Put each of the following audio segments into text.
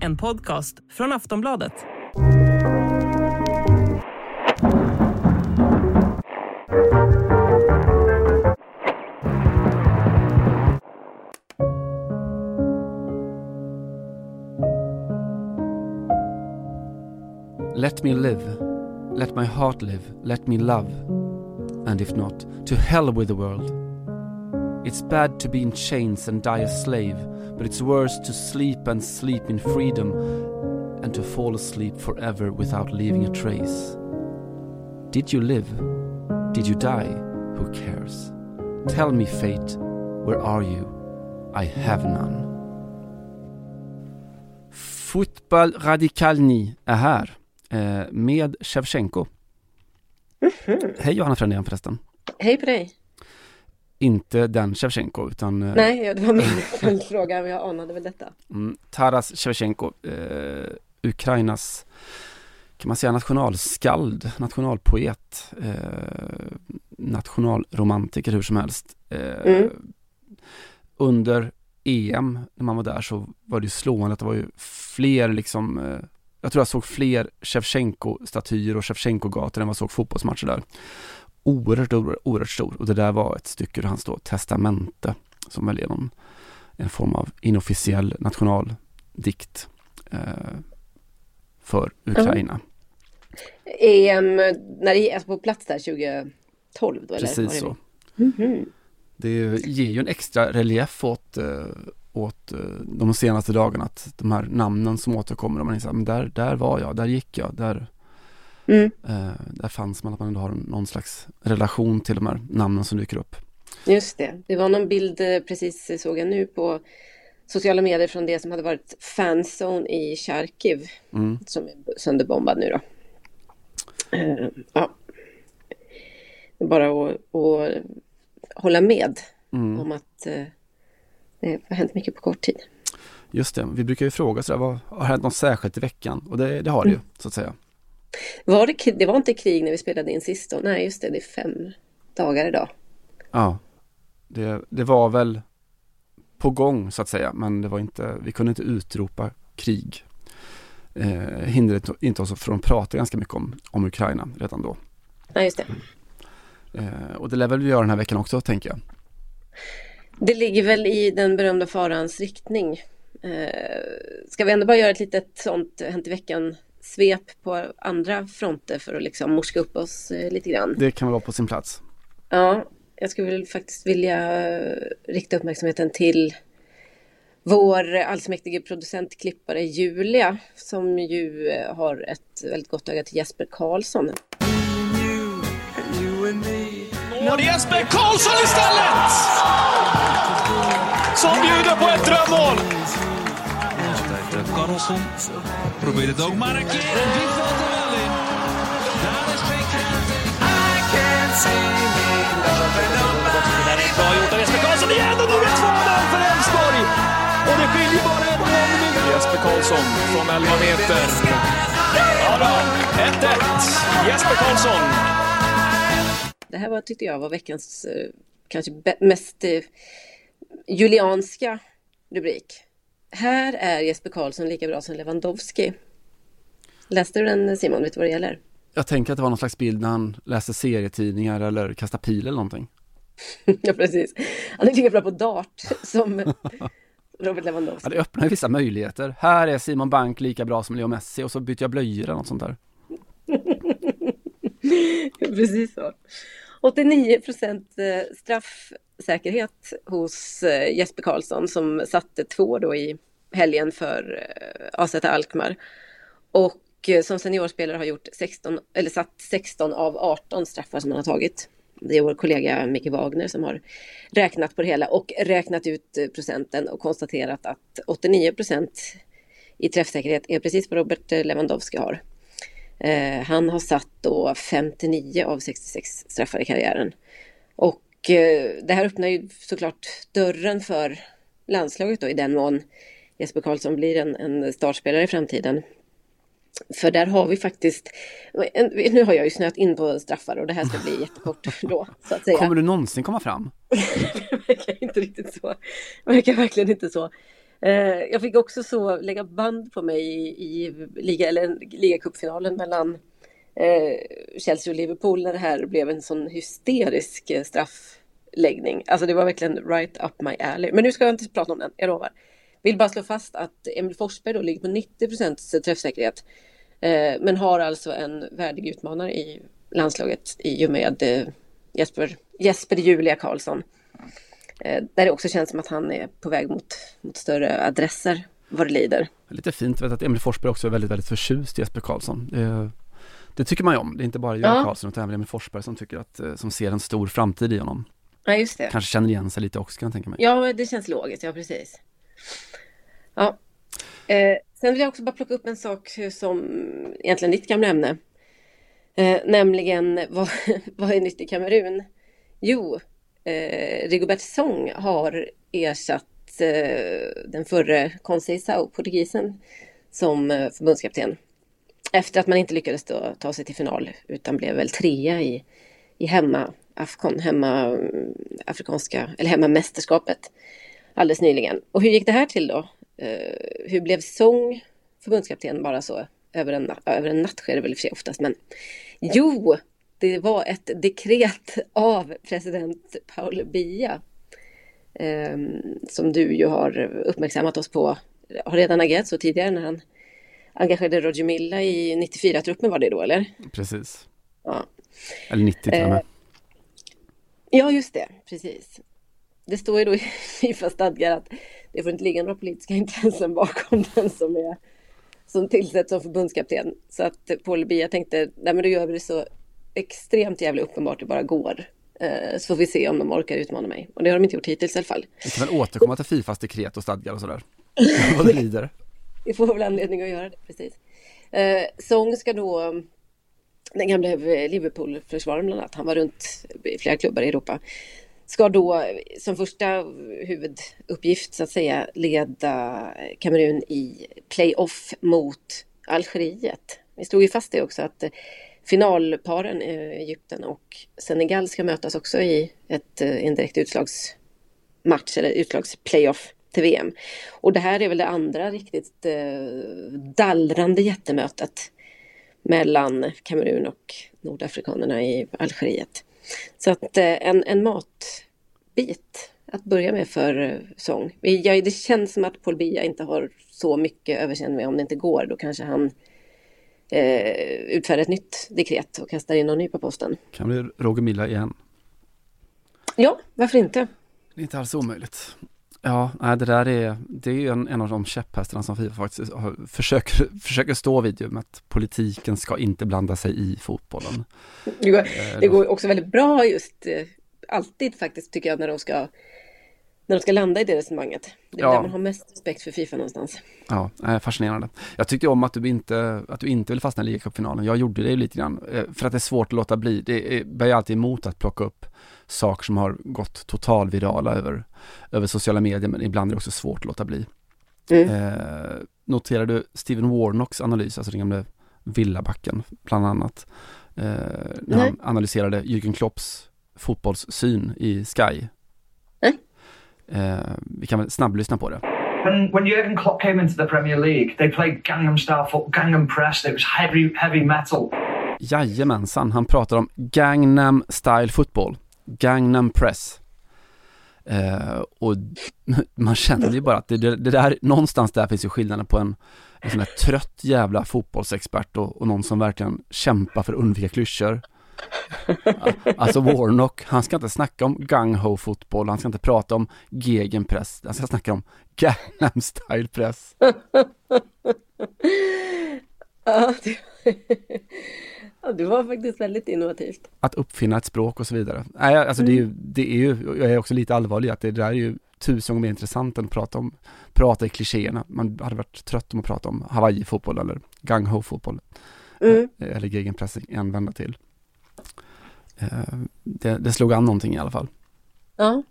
En podcast från Aftonbladet. Let me live. Let my heart live. Let me love. And if not, to hell with the world. It's bad to be in chains and die a slave, but it's worse to sleep and sleep in freedom and to fall asleep forever without leaving a trace. Did you live? Did you die? Who cares? Tell me, fate, where are you? I have none. Fotboll Radikalni är här eh, med Shevchenko. Hej Johanna Frändén förresten. Hej på dig. Inte den Shevchenko utan eh, Nej, det var min följdfråga, men jag anade väl detta. mm, Taras Shevchenko, eh, Ukrainas kan man säga nationalskald, nationalpoet, eh, nationalromantiker hur som helst. Eh, Mm. Under EM när man var där så var det ju slående att det var ju fler liksom eh, jag tror jag såg fler Shevchenko-statyer och Shevchenko-gator än vad jag såg fotbollsmatcher där. Oerhört, oerhört, oerhört stor och det där var ett stycke ur hans då testamente som väl är någon, en form av inofficiell nationaldikt eh, för Ukraina. EM, när det alltså på plats där 2012 då eller? Precis det så. Mhm. Det ger ju en extra relief åt, eh, åt eh, de senaste dagarna att de här namnen som återkommer och man inser, men där, där var jag, där gick jag, där, Mm, eh, där fanns man, att man ändå har någon slags relation till de här namnen som dyker upp. just det. Det var någon bild eh, precis såg jag nu på sociala medier från det som hade varit fanzone i Charkiv Mm. som är sönderbombad nu då. Eh, ja. Det är bara att, att hålla med Mm. om att eh, det har hänt mycket på kort tid. Just det, vi brukar ju fråga sådär, vad har hänt något särskilt i veckan? Och det, det har det ju, så att säga. Var det, det var inte krig när vi spelade in sist då? Nej, just det, det är fem dagar idag. Ja, det, det var väl på gång så att säga, men det var inte, vi kunde inte utropa krig. Eh, hindrade inte oss från att prata ganska mycket om, om Ukraina redan då. Nej, just det. Eh, och det lär väl vi göra den här veckan också, tänker jag. Det ligger väl i den berömda farans riktning. Eh, ska vi ändå bara göra ett litet sånt Hänt i veckan svep på andra fronter för att liksom morska upp oss eh, lite grann. Det kan vara på sin plats. Ja, jag skulle väl faktiskt vilja rikta uppmärksamheten till vår allsmäktige producentklippare Julia som ju eh, har ett väldigt gott öga till Jesper Karlsson. Är Jesper Karlsson istället! Som bjuder på ett drömmål. Karlsson probeert het ook, maar een keer. En die valt er wel in. Daar is twee Det är bra gjort av Jesper Karlsson igen och nu är det 2-0 för Elfsborg. Och det skiljer bara en målminut. Jesper Karlsson från 11 meter. Ja då, 1-1. Jesper Karlsson. Det här var, tyckte jag var veckans eh, kanske mest eh, julianska rubrik. Här är Jesper Karlsson lika bra som Lewandowski. Läste du den Simon? Vet du vad det gäller? Jag tänker att det var någon slags bild när han läste serietidningar eller kastade pil eller någonting. ja, precis. Han är lika bra på dart som Robert Lewandowski. Ja, det öppnar ju vissa möjligheter. Här är Simon Bank lika bra som Leo Messi och så byter jag blöjor eller något sånt där. Precis så. 89 procent eh, straffsäkerhet hos eh, Jesper Karlsson som satte två då i helgen för eh, AZ Alkmaar. Och eh, som seniorspelare har gjort 16, eller satt 16 av 18 straffar som han har tagit. Det är vår kollega Micke Wagner som har räknat på det hela och räknat ut eh, procenten och konstaterat att 89 procent i träffsäkerhet är precis vad Robert Lewandowski har. Eh, han har satt då 59 av 66 straffar i karriären. Och eh, det här öppnar ju såklart dörren för landslaget då i den mån Jesper Karlsson blir en, en startspelare i framtiden. För där har vi faktiskt, nu har jag ju snöat in på straffar och det här ska bli jättekort då. Så att säga. Kommer du någonsin komma fram? det verkar inte riktigt så. Det verkar verkligen inte så. Eh, jag fick också så lägga band på mig i, i liga, eller ligacupfinalen mellan eh, Chelsea och Liverpool när det här blev en sån hysterisk eh, straffläggning. Alltså det var verkligen right up my alley. Men nu ska jag inte prata om den, jag lovar. Vill bara slå fast att Emil Forsberg då ligger på 90% träffsäkerhet. Eh, men har alltså en värdig utmanare i landslaget i och med eh, Jesper, Jesper Julia Karlsson. Eh, där det också känns som att han är på väg mot, mot större adresser vad det lider. Lite fint vet att Emil Forsberg också är väldigt, väldigt förtjust i Jesper Karlsson. Det, det tycker man ju om. Det är inte bara Göran ja. Karlsson utan även Emil Forsberg som tycker att, som ser en stor framtid i honom. Ja, just det. Kanske känner igen sig lite också kan jag tänka mig. Ja, det känns logiskt. Ja, precis. Ja. Eh, sen vill jag också bara plocka upp en sak som egentligen är ditt gamla ämne. Eh, nämligen vad, vad är nytt i Kamerun? Jo, eh, Rigobert Song har ersatt eh, den förre Conceição, portugisen, som eh, förbundskapten. Efter att man inte lyckades då ta sig till final utan blev väl trea i, i hemma Afcon, hemma afrikanska, eller hemmamästerskapet alldeles nyligen. Och hur gick det här till då? Eh, hur blev Song förbundskapten bara så över en, över en natt sker det väl i och för sig oftast, men jo, det var ett dekret av president Paul Biya eh, som du ju har uppmärksammat oss på, har redan agerat så tidigare när han engagerade Roger Milla i 94-truppen var det då eller? Precis. Ja. Eller 90 till och med. Eh, ja, just det, precis. Det står ju då i Fifa stadgar att det får inte ligga några politiska intressen bakom den som, är, som tillsätts som förbundskapten. Så att Paul Biya tänkte, nej men då gör vi det så extremt jävla uppenbart det bara går. Eh, så får vi se om de orkar utmana mig. Och det har de inte gjort hittills i alla fall. Vi kan väl återkomma till Fifas dekret och stadgar och sådär. Vad det lider. Vi får väl anledning att göra det, precis. Eh, Song ska då, den gamla Liverpool-försvararen bland annat, han var runt i flera klubbar i Europa ska då som första huvuduppgift så att säga leda Kamerun i playoff mot Algeriet. Vi slog ju fast det också att finalparen eh, Egypten och Senegal ska mötas också i ett, eh, en direkt utslagsmatch eller utslagsplayoff till VM. Och det här är väl det andra riktigt eh, dallrande jättemötet mellan Kamerun och nordafrikanerna i Algeriet. Så att eh, en, en matbit att börja med för eh, sång. Ja, det känns som att Paul Bia inte har så mycket överseende med om det inte går. Då kanske han eh, utfärdar ett nytt dekret och kastar in någon ny på posten. Kan bli Roger Milla igen. Ja, varför inte? Det är inte alls omöjligt. Ja, det där är, det är ju en, en av de käpphästarna som Fifa faktiskt har, försöker, försöker stå vid ju med att politiken ska inte blanda sig i fotbollen. Det går, eh, det går också väldigt bra just, eh, alltid faktiskt tycker jag när de ska när de ska landa i det resonemanget. Det är ja. där man har mest respekt för Fifa någonstans. Ja, fascinerande. Jag tyckte om att du inte, att du inte vill fastna i ligacupfinalen. Jag gjorde det lite grann, eh, för att det är svårt att låta bli. Det är, jag alltid emot att plocka upp saker som har gått totalvirala över, över sociala medier, men ibland är det också svårt att låta bli. Mm. Eh, noterar du Steven Warnocks analys, alltså den gamla villabacken bland annat, eh, när Nej. han analyserade Jürgen Klopps fotbollssyn i Sky. Nej. Eh, vi kan väl snabblyssna på det. When, when Jurgen Klopp came into the Premier League, they played Gangnam style football, Gangnam press, it was heavy, heavy metal. Jajamensan, han pratar om Gangnam style football. Gangnam Press. Eh, och man känner ju bara att det, det, det, där, någonstans där finns ju skillnaden på en, en sån här trött jävla fotbollsexpert och, och någon som verkligen kämpar för att undvika klyschor. Alltså Warnock, han ska inte snacka om gung-ho fotboll, han ska inte prata om gegenpress, han ska snacka om Gangnam style press. Ja, det var faktiskt väldigt innovativt. Att uppfinna ett språk och så vidare. Nej, alltså mm. det, är ju, mm. det är ju, jag är också lite allvarlig att det där är ju tusen gånger mer intressant än att prata om, prata i klichéerna. Man hade varit trött om att prata om Hawaii-fotboll eller gung-ho-fotboll. Mm. Eh, eller gegenpressing en vända till. Eh, det, det slog an någonting i alla fall. Ja.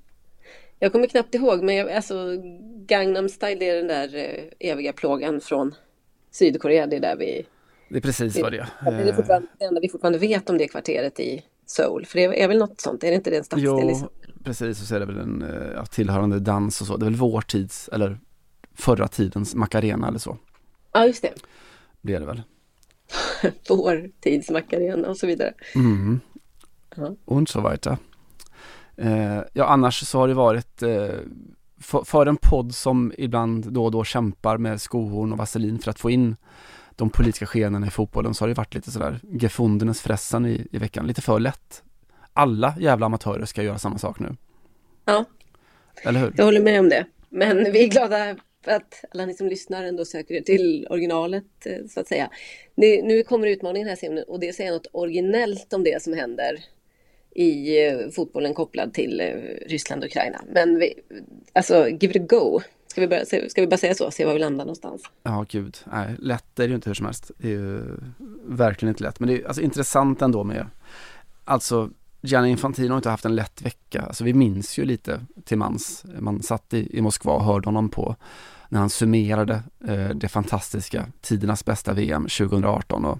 Jag kommer knappt ihåg, men jag, alltså Gangnam style är den där eh, eviga plågan från Sydkorea. Det är där vi Det är precis vad det är. Det är det, fortfarande, det enda vi fortfarande vet om det kvarteret i Seoul. För det är väl något sånt, är det inte det en stadsdel? Jo, liksom? precis. Och så är det väl en ja, tillhörande dans och så. Det är väl vår tids, eller förra tidens Macarena eller så. Ja, just det. Blir det väl. vår tids Macarena och så vidare. Mm. Ja. Und so weiter. Eh, ja, annars så har det varit eh, för, för, en podd som ibland då och då kämpar med skohorn och vaselin för att få in de politiska skeendena i fotbollen så har det varit lite sådär gefundenes fressen i, i veckan, lite för lätt. Alla jävla amatörer ska göra samma sak nu. Ja, Eller hur? jag håller med om det. Men vi är glada för att alla ni som lyssnar ändå söker er till originalet eh, så att säga. Nu kommer utmaningen här Simon och det är att säga något originellt om det som händer i eh, fotbollen kopplad till eh, Ryssland och Ukraina. Men vi, alltså, give it a go. Ska vi, bara, ska vi bara säga så, se var vi landar någonstans? Ja, gud. Nej, lätt är det ju inte hur som helst. Det är ju verkligen inte lätt. Men det är alltså intressant ändå med, alltså Gianni Infantino har inte haft en lätt vecka. Alltså vi minns ju lite till mans. Man satt i, i Moskva och hörde honom på när han summerade eh, det fantastiska tidernas bästa VM 2018 och,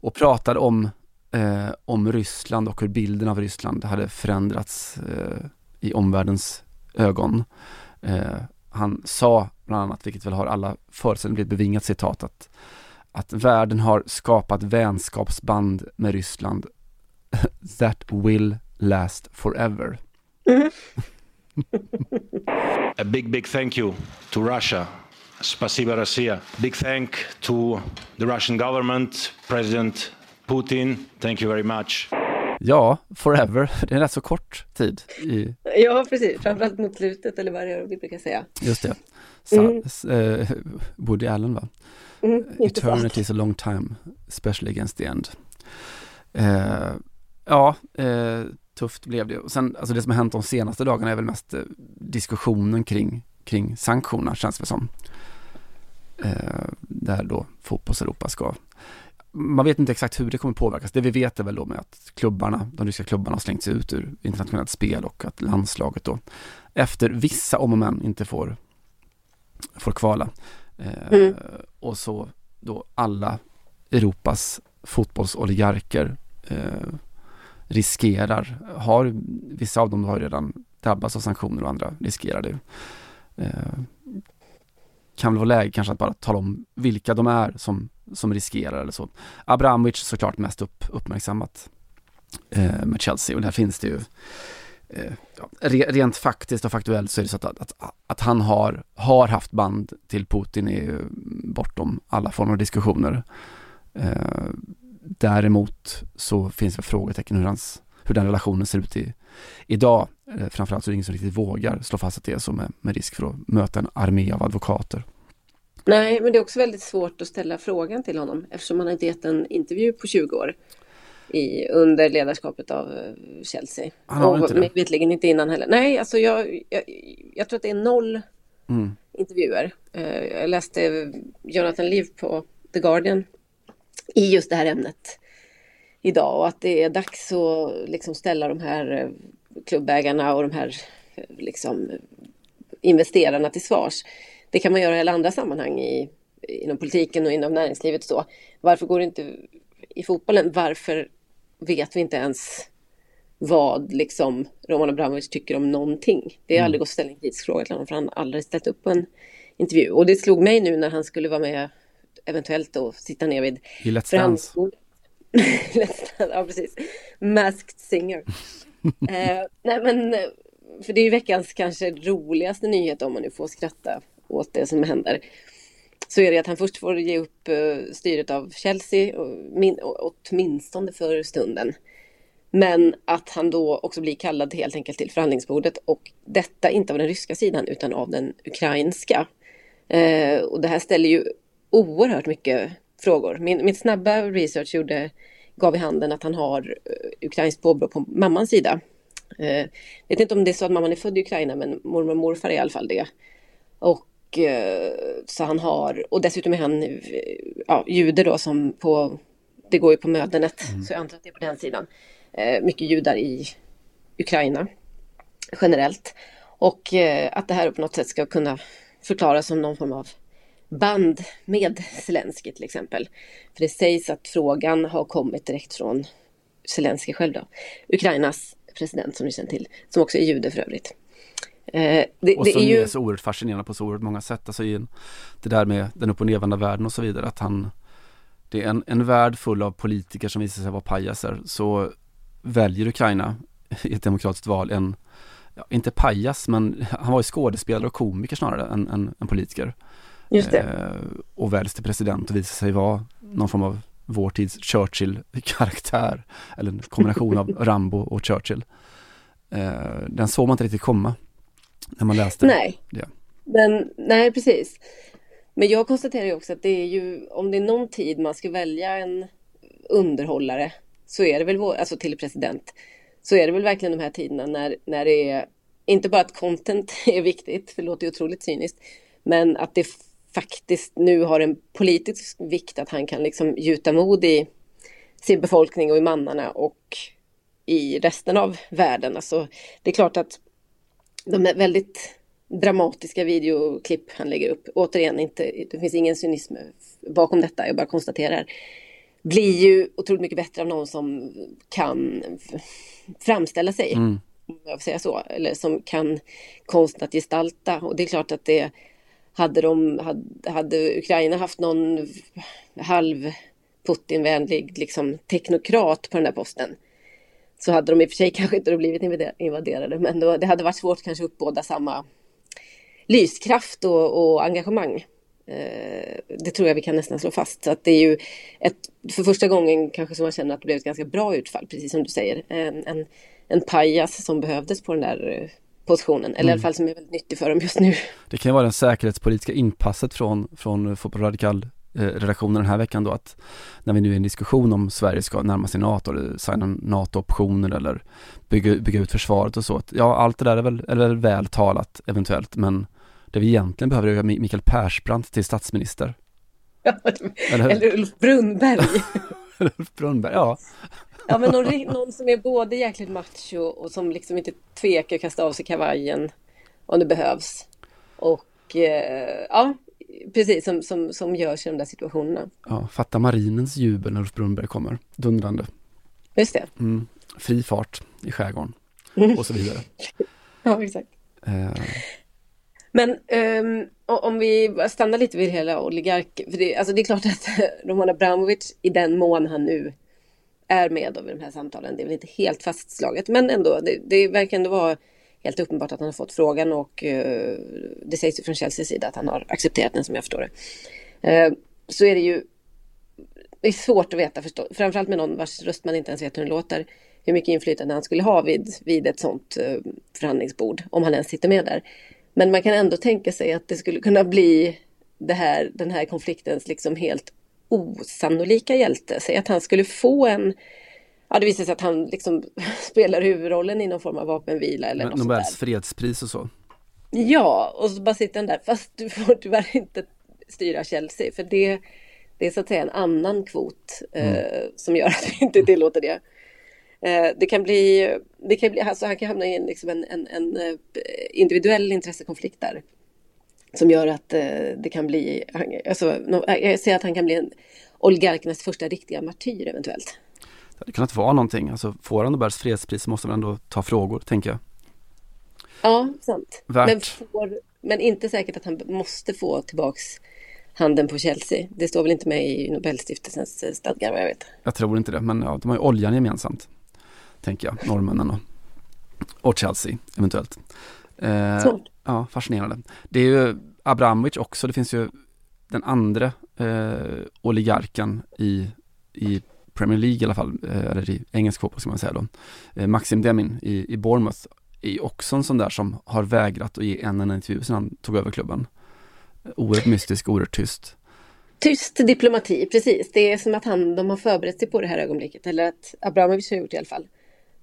och pratade om, eh, om Ryssland och hur bilden av Ryssland hade förändrats eh, i omvärldens ögon. Eh, Eh, han sa bland annat, vilket väl har alla förutsättningar blivit bevingat citat, att, att världen har skapat vänskapsband med Ryssland that will last forever. Mm. A big, big thank you to Russia. Spasiba Россия. Big thank to the Russian government, President Putin. Thank you very much. Ja, forever. Det är en rätt så kort tid. I... Ja, precis. Framförallt mot slutet eller vad det är vi brukar säga. Just det. Sa, mm. eh, Woody Allen va? Mm, Eternity is a long time, especially against the end. Eh, ja, eh, tufft blev det. Och sen, alltså det som har hänt de senaste dagarna är väl mest eh, diskussionen kring, kring sanktionerna känns det som. Eh, där då fotbolls-Europa ska man vet inte exakt hur det kommer påverkas. Det vi vet är väl då med att klubbarna, de ryska klubbarna har slängts ut ur internationellt spel och att landslaget då efter vissa om och men inte får, får kvala. Eh, mm. Och så då alla Europas fotbollsoligarker eh, riskerar, har, vissa av dem har redan drabbats av sanktioner och andra riskerar det. Eh, kan väl vara läge kanske att bara tala om vilka de är som, som riskerar eller så. Abramovic såklart mest upp, uppmärksammat eh, med Chelsea och där finns det ju eh, rent faktiskt och faktuellt så är det så att, att, att, han har, har haft band till Putin är bortom alla former av diskussioner. Eh, däremot så finns det frågetecken hur, hans, hur den relationen ser ut i, idag. Eh, framförallt så är det ingen som riktigt vågar slå fast att det är så med, med risk för att möta en armé av advokater. Nej, men det är också väldigt svårt att ställa frågan till honom eftersom han inte gett en intervju på 20 år i, under ledarskapet av eh, Chelsea. Han har och inte det. vetligen inte innan heller. Nej, alltså jag, jag, jag tror att det är noll mm. intervjuer. Eh, jag läste Jonathan Liv på The Guardian i just det här ämnet idag och att det är dags att liksom ställa de här klubbägarna och de här liksom, investerarna till svars. Det kan man göra i alla andra sammanhang i, inom politiken och inom näringslivet. Så. Varför går det inte i fotbollen? Varför vet vi inte ens vad liksom Roman Abramovic tycker om någonting? Det har mm. aldrig gått att ställa en kritisk till honom för han har aldrig ställt upp på en intervju. Och det slog mig nu när han skulle vara med eventuellt och sitta ner vid I Let's Dance. ja, precis. Masked Singer eh, nej, men för det är ju veckans kanske roligaste nyhet om man nu får skratta åt det som händer. Så är det att han först får ge upp eh, styret av Chelsea, och min, åtminstone för stunden. Men att han då också blir kallad helt enkelt till förhandlingsbordet och detta inte av den ryska sidan utan av den ukrainska. Eh, och det här ställer ju oerhört mycket frågor. Min, min snabba research gjorde, gav i handen att han har uh, ukrainskt påbrå på mammans sida. Eh, vet inte om det är så att mamman är född i Ukraina men mormor och morfar är i alla fall det. Och eh, så han har, och dessutom är han eh, ja, jude då som på, det går ju på mödernet, mm. så jag antar att det är på den sidan. Eh, mycket judar i Ukraina generellt. Och eh, att det här på något sätt ska kunna förklaras som någon form av band med Zelensky till exempel. För det sägs att frågan har kommit direkt från Zelensky själv då, Ukrainas president som ni känner till, som också är jude för övrigt. Eh, det, och som är, ju... är så oerhört fascinerande på så oerhört många sätt, alltså i en, det där med den upp och nedvända världen och så vidare, att han det är en, en värld full av politiker som visar sig vara pajaser, så väljer Ukraina i ett demokratiskt val en, ja, inte pajas, men han var ju skådespelare och komiker snarare än, än, än politiker. Just det. Eh, och väljs till president och visar sig vara någon form av vår tids Churchill-karaktär. Eller en kombination av Rambo och Churchill. Eh, den såg man inte riktigt komma när man läste nej. det. Men, nej, precis. Men jag konstaterar ju också att det är ju, om det är någon tid man ska välja en underhållare, så är det väl, alltså till president, så är det väl verkligen de här tiderna när, när det är, inte bara att content är viktigt, för det låter ju otroligt cyniskt, men att det faktiskt nu har en politisk vikt att han kan liksom gjuta mod i sin befolkning och i mannarna och i resten av världen. Alltså, det är klart att de är väldigt dramatiska videoklipp han lägger upp, återigen, inte, det finns ingen cynism bakom detta, jag bara konstaterar, blir ju otroligt mycket bättre av någon som kan framställa sig, mm. om jag får säga så, eller som kan konsten att gestalta. Och det är klart att det hade, de, hade, hade Ukraina haft någon halv Putinvänlig liksom, teknokrat på den där posten så hade de i och för sig kanske inte blivit invaderade men då, det hade varit svårt kanske att uppbåda samma lyskraft och, och engagemang. Eh, det tror jag vi kan nästan slå fast. Så att det är ju ett, för första gången kanske som man känner att det blev ett ganska bra utfall, precis som du säger. En, en, en pajas som behövdes på den där eh, positionen, eller mm. i alla mm. fall som är väldigt nyttig för dem just nu. Det kan ju vara det säkerhetspolitiska inpasset från, från Fotboll Radikal eh, redaktionen den här veckan då att när vi nu är i en diskussion om Sverige ska närma sig NATO eller signa NATO-optioner eller bygga, bygga ut försvaret och så. Att, ja, allt det där är väl, är väl talat eventuellt men det vi egentligen behöver är Mikael Persbrandt till statsminister. eller, eller Ulf Brunnberg. Ulf Brunnberg, ja. Ja men någon, någon, som är både jäkligt macho och som liksom inte tvekar att kasta av sig kavajen om det behövs. Och eh, ja, precis som, som, som görs i de där situationerna. Ja, fatta marinens jubel när Ulf Brunnberg kommer, dundrande. Just det. Mm, fri fart i skärgården mm. och så vidare. ja, exakt. Eh. Men um, om vi stannar lite vid hela oligark, för det, alltså det är klart att Roman Abramovic i den mån han nu är med i de här samtalen. Det är väl inte helt fastslaget, men ändå. Det, det verkar ändå vara helt uppenbart att han har fått frågan och uh, det sägs ju från Chelseas sida att han har accepterat den som jag förstår det. Uh, så är det ju det är svårt att veta, förstå, framförallt med någon vars röst man inte ens vet hur den låter, hur mycket inflytande han skulle ha vid, vid ett sånt uh, förhandlingsbord, om han ens sitter med där. Men man kan ändå tänka sig att det skulle kunna bli det här, den här konfliktens liksom helt osannolika hjälte. Säg att han skulle få en Ja, det visar sig att han liksom spelar huvudrollen i någon form av vapenvila eller något Nobels sånt där. fredspris och så. Ja, och så bara sitter han där. Fast du får tyvärr inte styra Chelsea. För det, det är så att säga en annan kvot eh, mm. eh, som gör att vi inte tillåter det. Eh, det kan bli, det kan bli alltså han kan hamna i en, liksom en, en, en eh, individuell intressekonflikt där som gör att eh, det kan bli, alltså, jag ser att han kan bli en oligarkernas första riktiga martyr eventuellt. Det kan inte vara någonting, alltså får han Nobels fredspris måste man ändå ta frågor, tänker jag. Ja, sant. Men, får, men inte säkert att han måste få tillbaks handen på Chelsea. Det står väl inte med i Nobelstiftelsens eh, stadgar vad jag vet. Jag tror inte det, men ja, de har ju oljan gemensamt. Tänker jag, norrmännen och, och Chelsea eventuellt. Eh, Ja, fascinerande. Det är ju Abramovic också, det finns ju den andra eh, oligarken i, i Premier League i alla fall, eh, eller i engelsk fotboll ska man säga då. Eh, Maxim Demin i, i Bournemouth är också en sån där som har vägrat att ge en enda intervju sedan han tog över klubben. Oerhört mystisk, oerhört tyst. Tyst diplomati, precis. Det är som att han, de har förberett sig på det här ögonblicket, eller att Abramovic har gjort det i alla fall.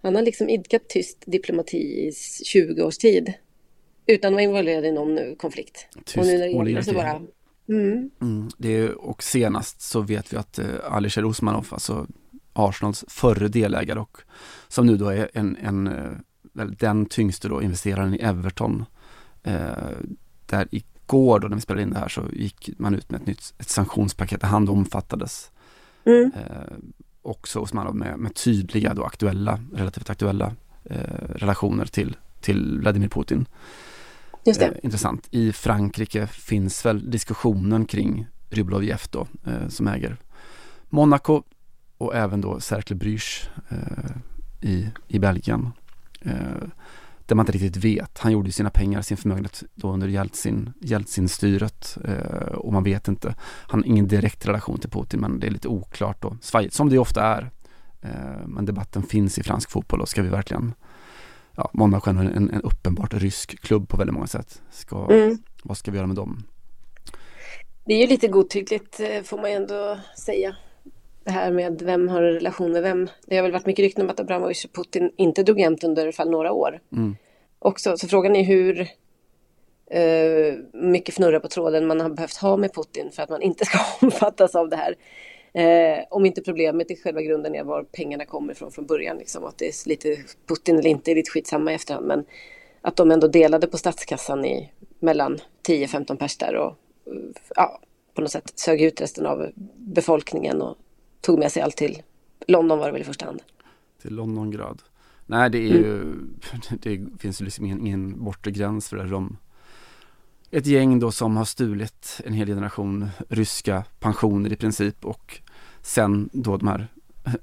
Han har liksom idkat tyst diplomati i 20 års tid. Utan att vara involverad i någon konflikt. Tyst och nu när det gäller så bara... Mm. Mm, det är, och senast så vet vi att eh, Alisher Osmanov, alltså Arsenals förre delägare och som nu då är en, en eh, den tyngste då investeraren i Everton. Eh, där igår då när vi spelade in det här så gick man ut med ett nytt ett sanktionspaket där han omfattades. Mm. Eh, också hos man med, med tydliga då aktuella, relativt aktuella eh, relationer till, till Vladimir Putin. Just det. Eh, intressant. I Frankrike finns väl diskussionen kring Rybolovjev då, eh, som äger Monaco och även då Cercle Bruges eh, i, i Belgien. Eh, där man inte riktigt vet. Han gjorde sina pengar, sin förmögenhet då under Jeltsin, Jeltsin-styret eh, och man vet inte. Han har ingen direkt relation till Putin men det är lite oklart och svajigt som det ofta är. Eh, men debatten finns i fransk fotboll och ska vi verkligen ja, Monaco är en, en uppenbart rysk klubb på väldigt många sätt. Ska, Mm. Vad ska vi göra med dem? Det är ju lite godtyckligt eh, får man ju ändå säga. Det här med vem har en relation med vem. Det har väl varit mycket rykten om att Abramovic och Putin inte drog jämnt under i alla fall några år. Mm. Också, så frågan är hur eh, mycket fnurra på tråden man har behövt ha med Putin för att man inte ska omfattas av det här. Eh, om inte problemet i själva grunden är var pengarna kommer ifrån från början. Liksom, att det är lite Putin eller inte är lite skitsamma i efterhand. Men att de ändå delade på statskassan i mellan 10-15 pers där och eh, ja, på något sätt sög ut resten av befolkningen och tog med sig allt till London var det väl i första hand. Till Londongrad. Nej, det är ju, det finns ju liksom ingen, ingen bortre gräns för det. De, ett gäng då som har stulit en hel generation ryska pensioner i princip och sen då de här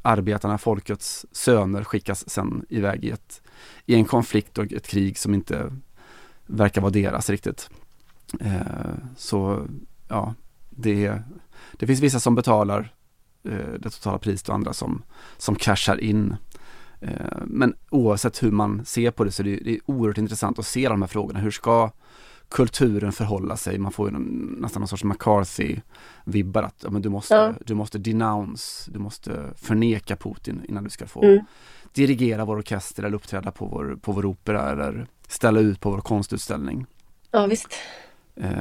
arbetarna, folkets söner skickas sen iväg i, ett, i en konflikt och ett krig som inte verkar vara deras riktigt. Eh, så ja, det, det finns vissa som betalar eh, det totala priset och andra som, som cashar in. Eh, men oavsett hur man ser på det så är det, det är oerhört intressant att se de här frågorna. Hur ska kulturen förhålla sig? Man får ju nästan någon sorts McCarthy-vibbar att ja, men du, måste, Ja. du måste denounce, du måste förneka Putin innan du ska få Mm. dirigera vår orkester eller uppträda på vår, på vår opera eller ställa ut på vår konstutställning. Ja visst. Eh,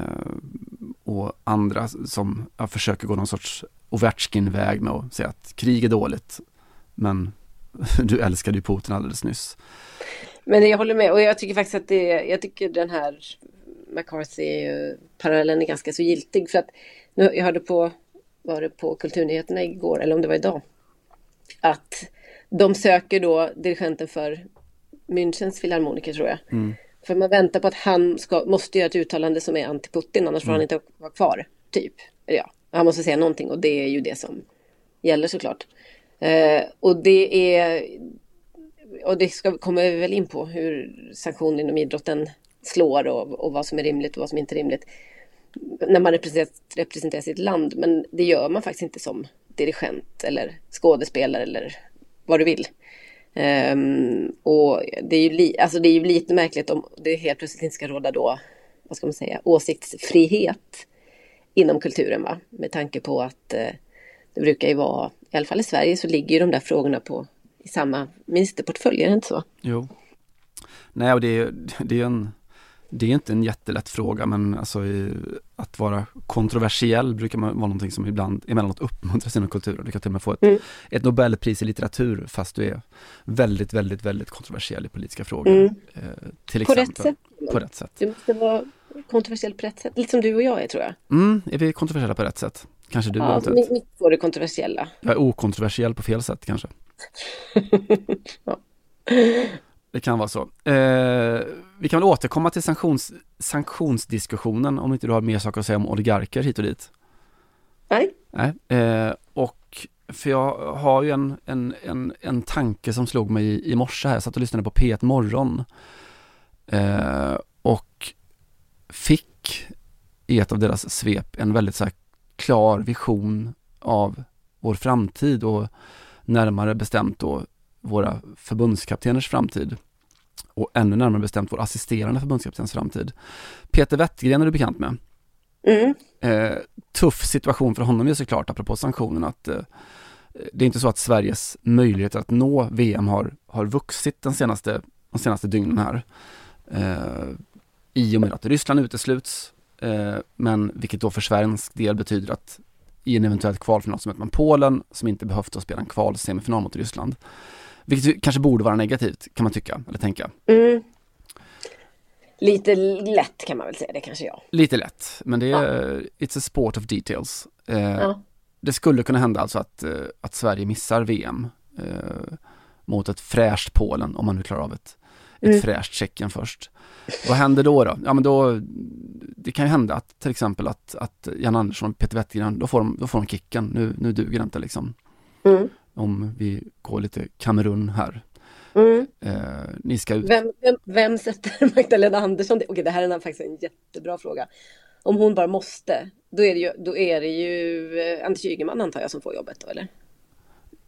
och andra som ja, försöker gå någon sorts Ovechkin-väg med att säga att krig är dåligt. Men du älskade ju Putin alldeles nyss. Men jag håller med och jag tycker faktiskt att det, jag tycker den här McCarthy-parallellen är ganska så giltig för att nu, jag hörde på, var det på Kulturnyheterna igår eller om det var idag, att de söker då dirigenten för Münchens filharmoniker tror jag. För man väntar på att han ska, måste göra ett uttalande som är anti-Putin annars får han inte vara kvar. Typ. Eller Ja, han måste säga någonting och det är ju det som gäller såklart. Eh, och det är och det ska, kommer vi väl in på hur sanktioner inom idrotten slår och, och vad som är rimligt och vad som inte är rimligt. När man representerar, representerar sitt land. Men det gör man faktiskt inte som dirigent eller skådespelare eller vad du vill. Um, och det är, ju li, alltså det är ju lite märkligt om det helt plötsligt inte ska råda då, vad ska man säga, åsiktsfrihet inom kulturen. Va? Med tanke på att eh, det brukar ju vara, i alla fall i Sverige så ligger ju de där frågorna på i samma ministerportfölj, är det inte så? Jo. Nej, och det är, det är en det är inte en jättelätt fråga men alltså i, att vara kontroversiell brukar man vara någonting som ibland emellanåt uppmuntras inom kulturen. Du kan till och med få ett, Mm. ett Nobelpris i litteratur fast du är väldigt, väldigt, väldigt kontroversiell i politiska frågor. Mm. Eh, till På exempel. rätt sätt. På rätt sätt. Du måste vara kontroversiell på rätt sätt, lite som du och jag är tror jag. Mm, är vi kontroversiella på rätt sätt? Kanske du Ja, eventuellt. mitt, mitt var det kontroversiella. Jag är okontroversiell på fel sätt kanske. Ja. Det kan vara så. Eh, vi kan väl återkomma till sanktions, sanktionsdiskussionen om inte du har mer saker att säga om oligarker hit och dit. Nej, Nej. Eh, och för jag har ju en, en, en, en tanke som slog mig i, i morse här, jag satt och lyssnade på P1 Morgon eh, och fick i ett av deras svep en väldigt så här klar vision av vår framtid och närmare bestämt då våra förbundskapteners framtid och ännu närmare bestämt vår assisterande förbundskaptens framtid. Peter Wettgren är du bekant med. mm. Eh, tuff situation för honom ju såklart, apropå sanktionerna, att eh, det är inte så att Sveriges möjligheter att nå VM har, har vuxit den senaste, de senaste dygnen här. Eh, I och med att Ryssland utesluts, eh, men vilket då för svensk del betyder att i en eventuell kvalfinal så möter man Polen som inte behövt att spela en kvalsemifinal mot Ryssland. Vilket kanske borde vara negativt kan man tycka, eller tänka. Mm. lite lätt kan man väl säga det kanske jag. Lite lätt, men det är, it's a sport of details. Eh, Ja. Det skulle kunna hända alltså att, eh, att Sverige missar VM eh, mot ett fräscht Polen, om man nu klarar av ett, ett Mm. fräscht Tjeckien först. Vad händer då då? Ja men då, det kan ju hända att till exempel att, att Jan Andersson och Peter Wettergren, då får de, då får de kicken. Nu, nu duger det inte liksom. Mm. Om vi går lite Kamerun här. Mm. Eh, ni ska ut. Vem, vem, vem sätter Magdalena Andersson? Okej, det här är faktiskt en jättebra fråga. Om hon bara måste, då är det ju, då är det ju eh, Anders Ygeman antar jag som får jobbet då, eller?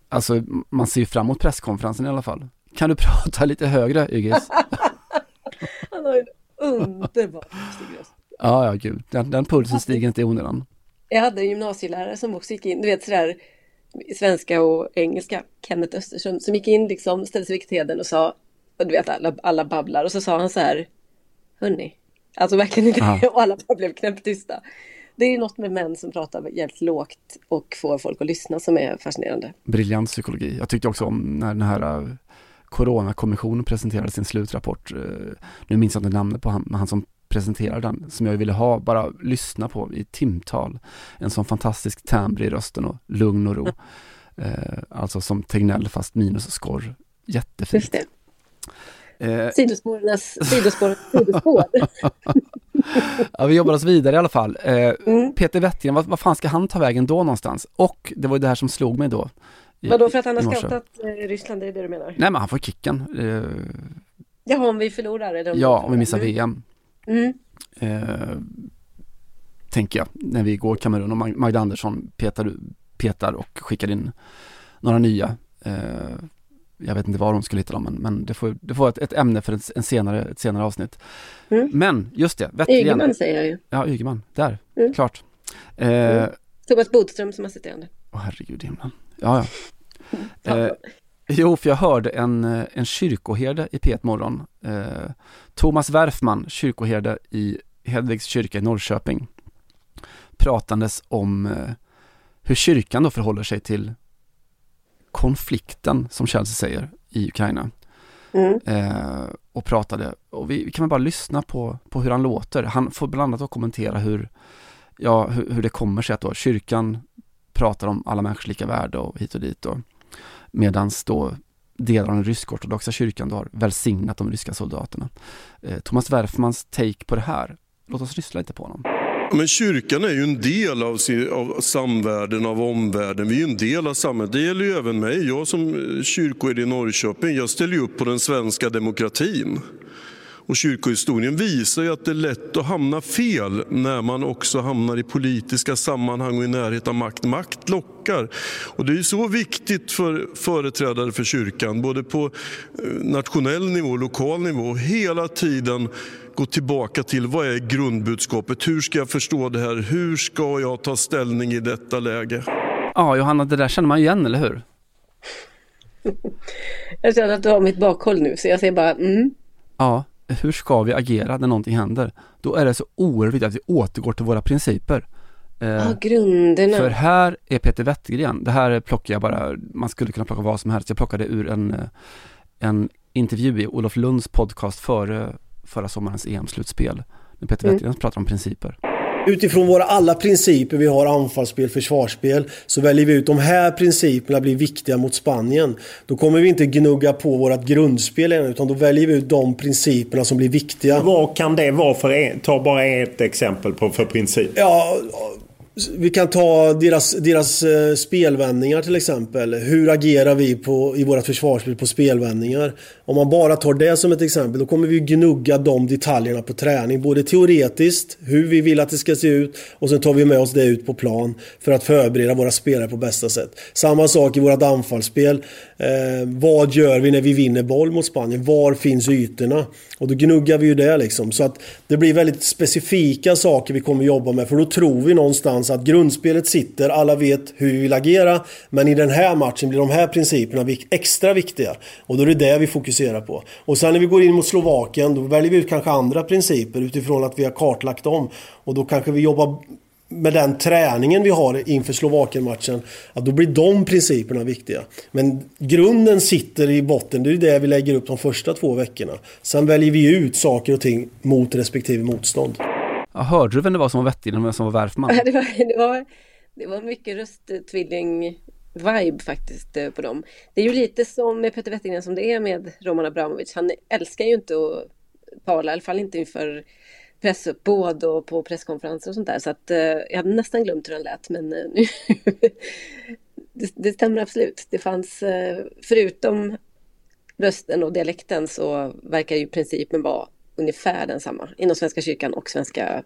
Alltså man ser ju fram emot presskonferensen i alla fall. Kan du prata lite högre Ygis? Han har ju en underbar röst. Ja, ja gud. Den, den pulsen stiger inte i onödan. Jag hade en gymnasielärare som också gick in, du vet sådär svenska och engelska, Kenneth Östersund, som gick in liksom, ställde sig vid katedern och sa, och du vet alla, alla babblar, och så sa han så här, hörni, alltså verkligen inte, Ja. och alla bara blev knäpptysta. Det är ju något med män som pratar jävligt lågt och får folk att lyssna som är fascinerande. Briljant psykologi. Jag tyckte också om när den här eh, Coronakommissionen presenterade sin slutrapport. eh, Nu minns jag inte namnet på han, men han som presenterade den, som jag ville ha, bara lyssna på i timtal. En sån fantastisk timbre i rösten och lugn och ro. Eh, alltså som Tegnell fast minus skorr. Jättefint. Just det. Eh, Sidospårens sidospår, sidospår. Ja, vi jobbar oss vidare i alla fall. Eh, Mm. Peter Wettergren, vad, vad fan ska han ta vägen då någonstans? Och det var ju det här som slog mig då. i- Vadå för att han har scoutat eh, Ryssland, det är det du menar? Nej men han får kicken. Eh, Jaha, om vi förlorar? Eller om ja, om vi missar. VM. Mm. Eh, tänker jag, när vi går Kamerun och Mag- Magda Andersson petar, petar och skickar in några nya. Eh, jag vet inte var hon skulle hitta dem, men, men det får, det får vara ett, ett ämne för en, en senare, ett senare avsnitt. Mm. Men just det. Ygeman säger jag ju. Ja, Ygeman, där, Mm. klart. Eh, Mm. Thomas Bodström som assisterande. Åh herregud i himlen. Ja, ja. Eh, jo, för jag hörde en, eh, en kyrkoherde i P1 Morgon. Eh, Thomas Werfman, kyrkoherde i Hedvigs kyrka i Norrköping. Pratandes om eh, hur kyrkan då förhåller sig till konflikten, som Chelsea säger, i Ukraina. Mm. Eh, och pratade, och vi, vi kan väl bara lyssna på, på hur han låter. Han får bland annat kommentera hur, ja, hur, hur det kommer sig att då kyrkan pratar om alla människors lika värde och hit och dit och Medan då delar av den rysk-ortodoxa kyrkan då har välsignat de ryska soldaterna. Eh, Thomas Werfmans take på det här, låt oss lyssna lite på honom. Men kyrkan är ju en del av, sin, av samvärlden, av omvärlden. Vi är ju en del av samhället. Det gäller ju även mig. Jag som eh, kyrkoherde i Norrköping, jag ställer ju upp på den svenska demokratin. Och kyrkohistorien visar ju att det är lätt att hamna fel när man också hamnar i politiska sammanhang och i närhet av makt. Makt lockar. Och det är ju så viktigt för företrädare för kyrkan, både på eh, nationell nivå och lokal nivå, hela tiden gå tillbaka till vad är grundbudskapet? Hur ska jag förstå det här? Hur ska jag ta ställning i detta läge? Ja, Johanna, det där känner man igen, eller hur? Jag känner att du har mitt bakhåll nu så jag säger bara mm. Ja, hur ska vi agera när någonting händer? Då är det så oerhört viktigt att vi återgår till våra principer. Eh, Ja, grunderna. För här är Peter Wettergren, det här plockar jag bara, man skulle kunna plocka vad som helst. Jag plockade ur en, eh, en intervju i Olof Lunds podcast före förra sommarens EM-slutspel. När Peter Mm. Wettergren pratar om principer. Utifrån våra alla principer vi har, anfallsspel, försvarsspel, så väljer vi ut de här principerna blir viktiga mot Spanien. Då kommer vi inte gnugga på vårt grundspel än, utan då väljer vi ut de principerna som blir viktiga. Vad kan det vara för en, Ta bara ett exempel på för princip. Ja, vi kan ta deras, deras eh, spelvändningar till exempel. Hur agerar vi på, i vårt försvarsspel på spelvändningar? Om man bara tar det som ett exempel, då kommer vi gnugga de detaljerna på träning. Både teoretiskt, hur vi vill att det ska se ut och sen tar vi med oss det ut på plan för att förbereda våra spelare på bästa sätt. Samma sak i vårt anfallsspel. Eh, vad gör vi när vi vinner boll mot Spanien? Var finns ytorna? Och då gnuggar vi ju det liksom. Så att det blir väldigt specifika saker vi kommer jobba med. För då tror vi någonstans att grundspelet sitter, alla vet hur vi vill agera. Men i den här matchen blir de här principerna extra viktiga. Och då är det det vi fokuserar på. Och sen när vi går in mot Slovakien, då väljer vi ut kanske andra principer utifrån att vi har kartlagt dem. Och då kanske vi jobbar med den träningen vi har inför Slovakien-matchen, att då blir de principerna viktiga. Men grunden sitter i botten, det är det vi lägger upp de första två veckorna. Sen väljer vi ut saker och ting mot respektive motstånd. Ja, hörde du vem det var som var vettig och vem som var värfman? Det var, det var, det var mycket rösttvilling vibe faktiskt eh, på dem. Det är ju lite som med Peter Wettergren som det är med Roman Abramovic. Han älskar ju inte att tala, i alla fall inte inför pressuppbåd och på presskonferenser och sånt där. Så att eh, jag hade nästan glömt hur den lät men eh, nu det, det stämmer absolut. Det fanns, eh, förutom rösten och dialekten så verkar ju principen vara ungefär densamma inom Svenska kyrkan och Svenska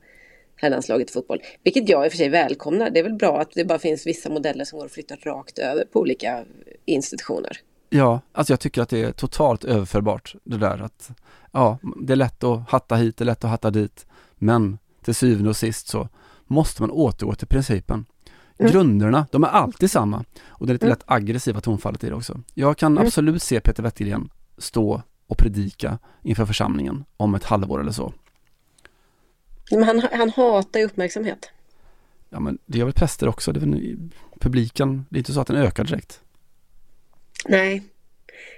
herrlandslaget i fotboll. Vilket jag i och för sig välkomnar. Det är väl bra att det bara finns vissa modeller som går att flytta rakt över på olika institutioner. Ja, alltså jag tycker att det är totalt överförbart det där att ja, det är lätt att hatta hit, det är lätt att hatta dit. Men till syvende och sist så måste man återgå till principen. Mm. Grunderna, de är alltid samma. Och det är lite mm. lätt aggressiva tonfallet i det också. Jag kan mm. absolut se Peter Wettergren stå och predika inför församlingen om ett halvår eller så. Men han, han hatar ju uppmärksamhet. Ja men det gör väl präster också. Det är väl, publiken, det är inte så att den ökar direkt. Nej,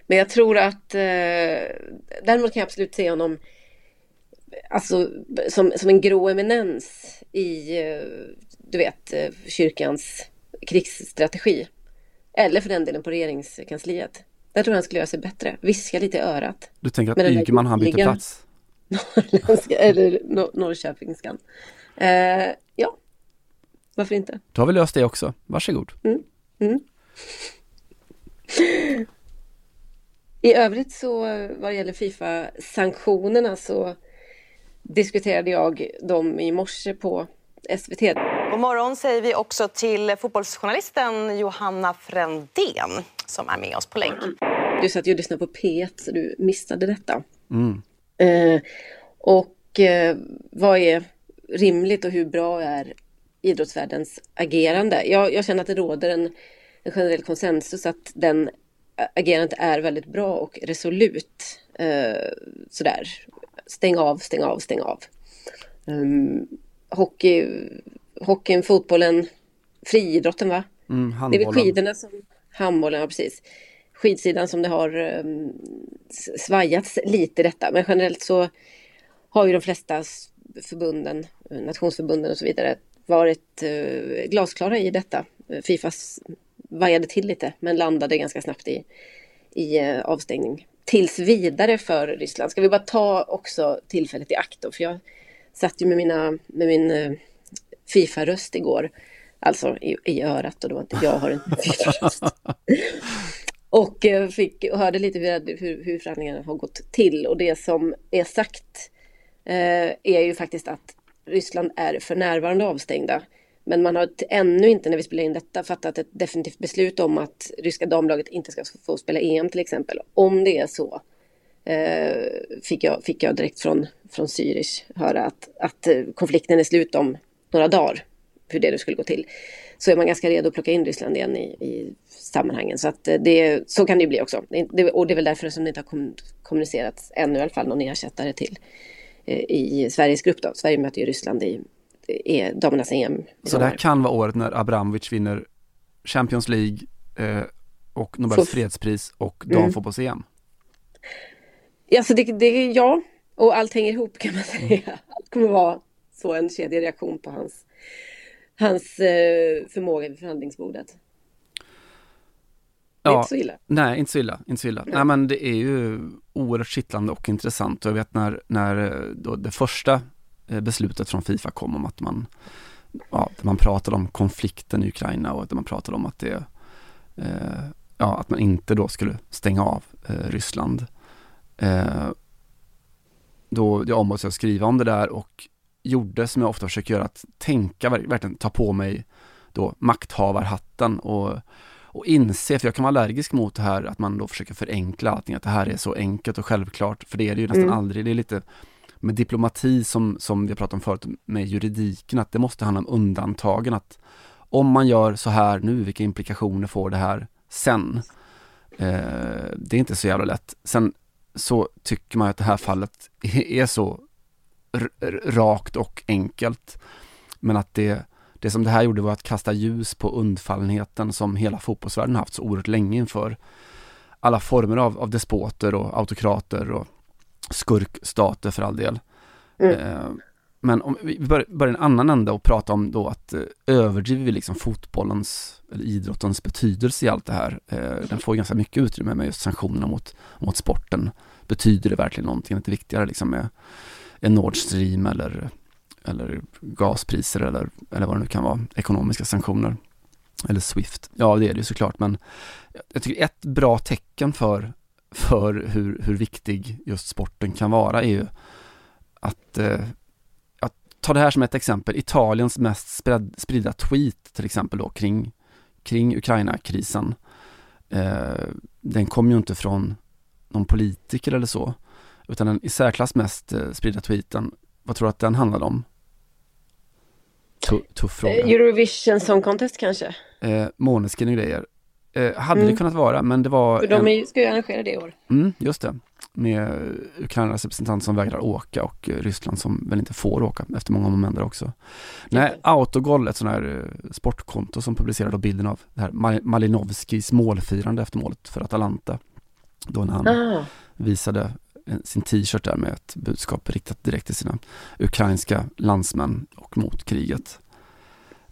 men jag tror att eh, däremot kan jag absolut se honom alltså, som, som en grå eminens i, eh, du vet, eh, kyrkans krigsstrategi. Eller för den delen på regeringskansliet. Där tror jag han skulle göra sig bättre. Viska lite i örat. Du tänker att Ygeman han byter plats? Norrländska, eller nor Norrköpingskan. Eh, ja, varför inte? Då har vi löst det också. Varsågod. Mm. Mm. I övrigt så vad det gäller Fifa-sanktionerna så diskuterade jag dem i morse på SVT. God morgon säger vi också till fotbollsjournalisten Johanna Frändén som är med oss på länk. Du sa att jag lyssnade på P1 så du missade detta. Mm. Eh, och eh, vad är rimligt och hur bra är idrottsvärldens agerande? Jag, jag känner att det råder en, en generell konsensus att den agerandet är väldigt bra och resolut. Eh, sådär, stäng av, stäng av, stäng av. Um, hockey, hockeyn, fotbollen, friidrotten va? Mm, det är väl skidorna som, handbollen, ja precis. Skidsidan som det har um, svajats lite detta, men generellt så har ju de flesta förbunden, nationsförbunden och så vidare varit uh, glasklara i detta. Fifas vajade till lite men landade ganska snabbt i, i uh, avstängning tills vidare för Ryssland. Ska vi bara ta också tillfället i akt då, för jag satt ju med, mina, med min uh, Fifa-röst igår, alltså i, i örat och då inte jag har en Fifa-röst. och uh, fick, och hörde lite hur, hur, hur förhandlingarna har gått till och det som är sagt uh, är ju faktiskt att Ryssland är för närvarande avstängda. Men man har ännu inte när vi spelar in detta fattat ett definitivt beslut om att ryska damlaget inte ska få spela EM till exempel. Om det är så eh, fick, jag, fick jag direkt från, från Zürich höra att, att eh, konflikten är slut om några dagar. Hur det nu skulle gå till. Så är man ganska redo att plocka in Ryssland igen i, i sammanhangen. Så, att eh, det, så kan det ju bli också. Det, och det är väl därför som det inte har kommunicerats ännu i alla fall någon ersättare till eh, i Sveriges grupp. Då. Sverige möter ju Ryssland i är damernas EM. Så det här kan vara året när Abramovic vinner Champions League eh, och Nobels fredspris och mm. damfotbolls-EM? Mm. Alltså det, det, ja, och allt hänger ihop kan man säga. Mm. Allt kommer vara så en kedjereaktion på hans, hans eh, förmåga vid förhandlingsbordet. Ja, inte så illa. Nej, inte så illa. Inte så illa. Nej. nej. men det är ju oerhört kittlande och intressant. Och jag vet när, när eh, det första beslutet från Fifa kom om att man, ja, man pratade om konflikten i Ukraina och att man pratade om att det, eh, ja, att man inte då skulle stänga av eh, Ryssland. Eh, då jag ombads att skriva om det där och gjorde som jag ofta försöker göra, att tänka, verkligen ta på mig då makthavarhatten och, och inse, för jag kan vara allergisk mot det här att man då försöker förenkla allting, att det här är så enkelt och självklart, för det är det ju nästan mm. aldrig. Det är lite med diplomati som, som vi pratade om förut med juridiken, att det måste handla om undantagen. Att om man gör så här nu, vilka implikationer får det här sen? Eh, det är inte så jävla lätt. Sen så tycker man att det här fallet är så rakt och enkelt. Men att det, det som det här gjorde var att kasta ljus på undfallenheten som hela fotbollsvärlden haft så oerhört länge inför alla former av, av despoter och autokrater och skurkstater för all del. Mm. Eh, men om vi börjar, börjar en annan ände och prata om då att eh, överdriver vi liksom fotbollens eller idrottens betydelse i allt det här. Eh, den får ganska mycket utrymme med just sanktionerna mot, mot sporten. Betyder det verkligen någonting? Är det viktigare liksom med en Nord Stream eller, eller gaspriser eller, eller vad det nu kan vara, ekonomiska sanktioner? Eller Swift. Ja, det är det ju såklart, men jag tycker ett bra tecken för, för hur, hur viktig just sporten kan vara är ju att, eh, att ta det här som ett exempel, Italiens mest spred, spridda tweet till exempel då kring, kring Ukraina-krisen. Eh, den kom ju inte från någon politiker eller så, utan den i särklass mest eh, spridda tweeten, vad tror du att den handlade om? Tuff fråga. Eh, Eurovision Song Contest kanske? Eh, Måneskin och grejer. Eh, hade mm. det kunnat vara, men det var... För de en... ska ju arrangera det i år. Mm, just det. Med Ukrainas representant som vägrar åka och eh, Ryssland som väl inte får åka efter många moment också. Nej, Autogol, ett sånt här eh, sportkonto som publicerade bilden av det här Malinovskis målfirande efter målet för Atalanta. Då när han ah. visade sin t-shirt där med ett budskap riktat direkt till sina ukrainska landsmän och mot kriget.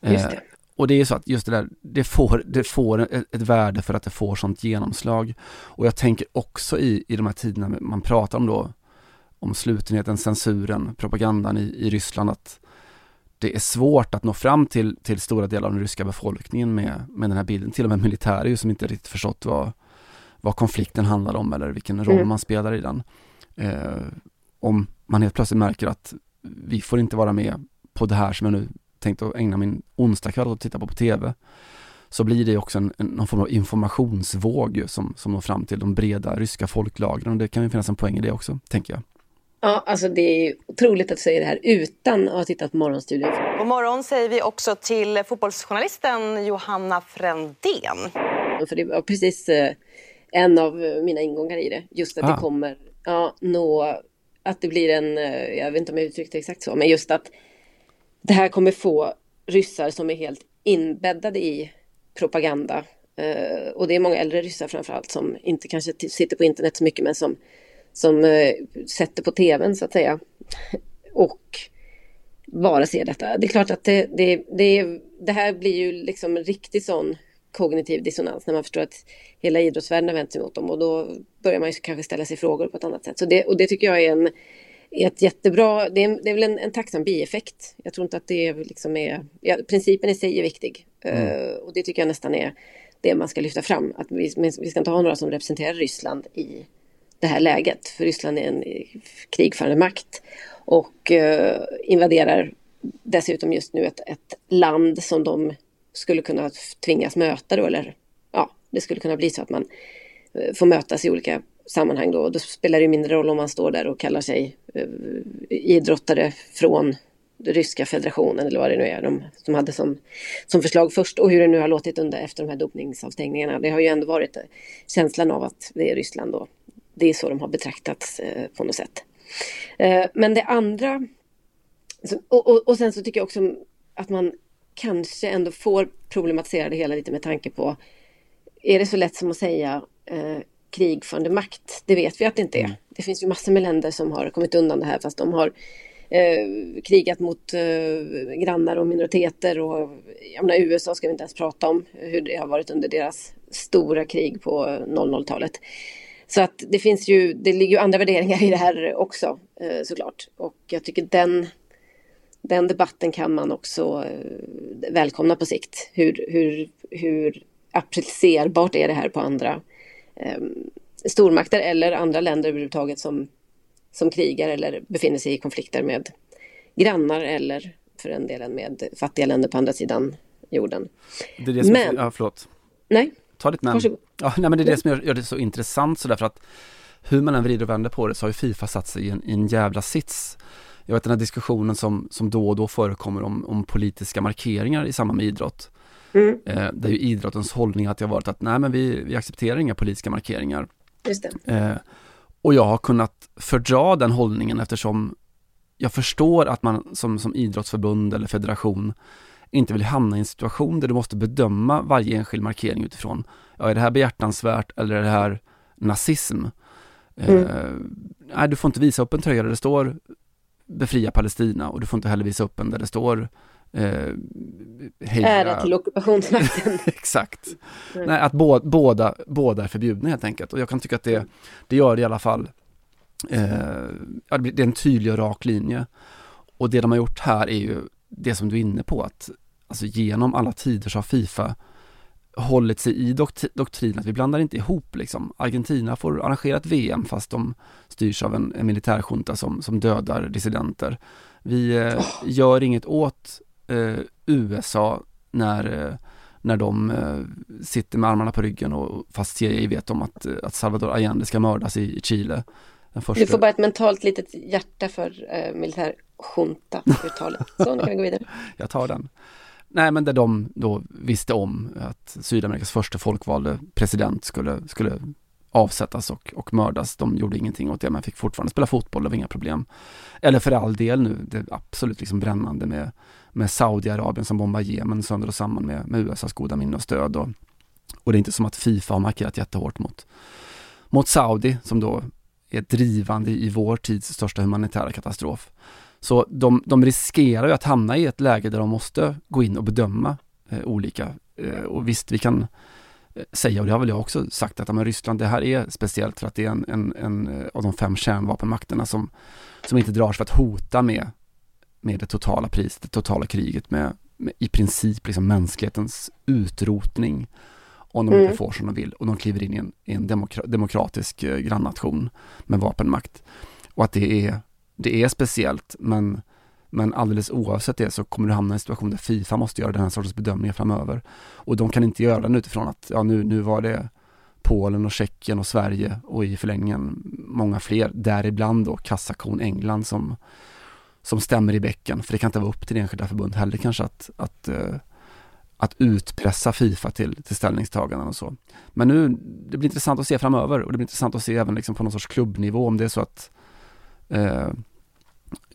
Just det. Och det är så att just det där, det får, det får ett, värde för att det får sånt genomslag. Och jag tänker också i, i de här tiderna man pratar om då, om slutenheten, censuren, propagandan i, i Ryssland, att det är svårt att nå fram till, till stora delar av den ryska befolkningen med, med den här bilden. Till och med militärer som inte riktigt förstått vad, vad konflikten handlar om eller vilken roll mm. man spelar i den. Eh, om man helt plötsligt märker att vi får inte vara med på det här som jag nu tänkt att ägna min onsdagkväll åt att titta på på TV så blir det också en, en, någon form av informationsvåg som, som når fram till de breda ryska folklagren och det kan ju finnas en poäng i det också, tänker jag. Ja, alltså det är otroligt att du säger det här utan att ha tittat på Morgonstudion. God morgon säger vi också till fotbollsjournalisten Johanna Frändén. För det var precis eh, en av mina ingångar i det. Just att ah. det kommer ja, nå, att det blir en, eh, jag vet inte om jag uttryckte exakt så, men just att det här kommer få ryssar som är helt inbäddade i propaganda. Eh, och det är många äldre ryssar framförallt som inte kanske sitter på internet så mycket men som, som eh, sätter på tvn så att säga. och bara ser detta. Det är klart att det, det, det, det här blir ju liksom en riktig sån kognitiv dissonans när man förstår att hela idrottsvärlden har vänt sig mot dem och då börjar man ju kanske ställa sig frågor på ett annat sätt. Så det, och det tycker jag är en är ett jättebra, det är, det är väl en, en tacksam bieffekt. Jag tror inte att det liksom är, ja, principen i sig är viktig. Mm. Uh, och det tycker jag nästan är det man ska lyfta fram. Att vi, vi ska inte ha några som representerar Ryssland i det här läget. För Ryssland är en krigförande makt och uh, invaderar dessutom just nu ett, ett land som de skulle kunna tvingas möta då, eller ja, det skulle kunna bli så att man uh, får mötas i olika sammanhang då. Då spelar det mindre roll om man står där och kallar sig eh, idrottare från ryska federationen eller vad det nu är de som hade som, som förslag först och hur det nu har låtit under efter de här dopningsavstängningarna. Det har ju ändå varit eh, känslan av att det är Ryssland då. Det är så de har betraktats eh, på något sätt. Eh, men det andra och, och, och, sen så tycker jag också att man kanske ändå får problematisera det hela lite med tanke på är det så lätt som att säga eh, krigförande makt. Det vet vi att det inte är. Mm. Det finns ju massor med länder som har kommit undan det här fast de har eh, krigat mot eh, grannar och minoriteter och jag menar, USA ska vi inte ens prata om hur det har varit under deras stora krig på 00-talet. Så att det finns ju, det ligger ju andra värderingar i det här också eh, såklart. Och jag tycker den, den debatten kan man också eh, välkomna på sikt. Hur, hur, hur applicerbart är det här på andra eh, stormakter eller andra länder överhuvudtaget som, som krigar eller befinner sig i konflikter med grannar eller för den delen med fattiga länder på andra sidan jorden. Det är det som men, är, ja, förlåt. Nej, Ta ditt men. Varsågod. Ja, nej, men det är det som gör, gör det så intressant så därför att hur man än vrider och vänder på det så har ju Fifa satt sig i en, i en jävla sits. Jag vet den här diskussionen som, som då och då förekommer om, om politiska markeringar i samband med idrott. Mm. Eh, där ju idrottens hållning att det har varit att nej men vi, vi accepterar inga politiska markeringar. Just. Eh, och jag har kunnat fördra den hållningen eftersom jag förstår att man som, som idrottsförbund eller federation inte vill hamna i en situation där du måste bedöma varje enskild markering utifrån, ja är det här behjärtansvärt eller är det här nazism? Mm. Eh, nej, du får inte visa upp en tröja där det står befria Palestina och du får inte heller visa upp en där det står eh, heja... Ära till ockupationsmakten. Exakt. Nej. Nej, att bo, båda, båda är förbjudna helt enkelt. Och jag kan tycka att det, det gör det i alla fall, eh, det är en tydlig och rak linje. Och det de har gjort här är ju det som du är inne på, att alltså genom alla tider så har Fifa hållit sig i dokt doktrinen att vi blandar inte ihop liksom. Argentina får arrangera ett VM fast de styrs av en, en militärjunta som, som dödar dissidenter. Vi eh, gör inget åt eh, USA när, eh, när de eh, sitter med armarna på ryggen och fast CIA vet om att, eh, att Salvador Allende ska mördas i, i Chile. Du får bara ett mentalt litet hjärta för eh, militärjunta-uttalet. Så, nu kan vi gå vidare. Jag tar den. Nej, men där de då visste om att Sydamerikas första folkvalde president skulle, skulle avsättas och, och mördas. De gjorde ingenting åt det, men fick fortfarande spela fotboll, det var inga problem. Eller för all del nu, det är absolut liksom brännande med, med Saudiarabien som bombar Jemen sönder och samman med, med USAs goda minne och stöd. Och, och det är inte som att Fifa har markerat jättehårt mot, mot Saudi, som då är drivande i vår tids största humanitära katastrof. Så de, de riskerar ju att hamna i ett läge där de måste gå in och bedöma eh, olika. Eh, och visst, vi kan eh, säga, och det har väl jag också sagt, att men Ryssland, det här är speciellt för att det är en, en, en eh, av de fem kärnvapenmakterna som, som inte drar sig för att hota med, med det totala priset, det totala kriget, med, med i princip liksom mänsklighetens utrotning om de mm. inte får som de vill och de kliver in i en, i en demokra demokratisk eh, grannation med vapenmakt. Och att det är det är speciellt, men, men alldeles oavsett det så kommer du hamna i en situation där Fifa måste göra den här sortens bedömningar framöver. Och de kan inte göra den utifrån att, ja nu, nu var det Polen och Tjeckien och Sverige och i förlängningen många fler, däribland då kassakon England som, som stämmer i bäcken. För det kan inte vara upp till enskilda förbund heller kanske att, att, uh, att utpressa Fifa till, till ställningstaganden och så. Men nu, det blir intressant att se framöver och det blir intressant att se även liksom på någon sorts klubbnivå om det är så att uh,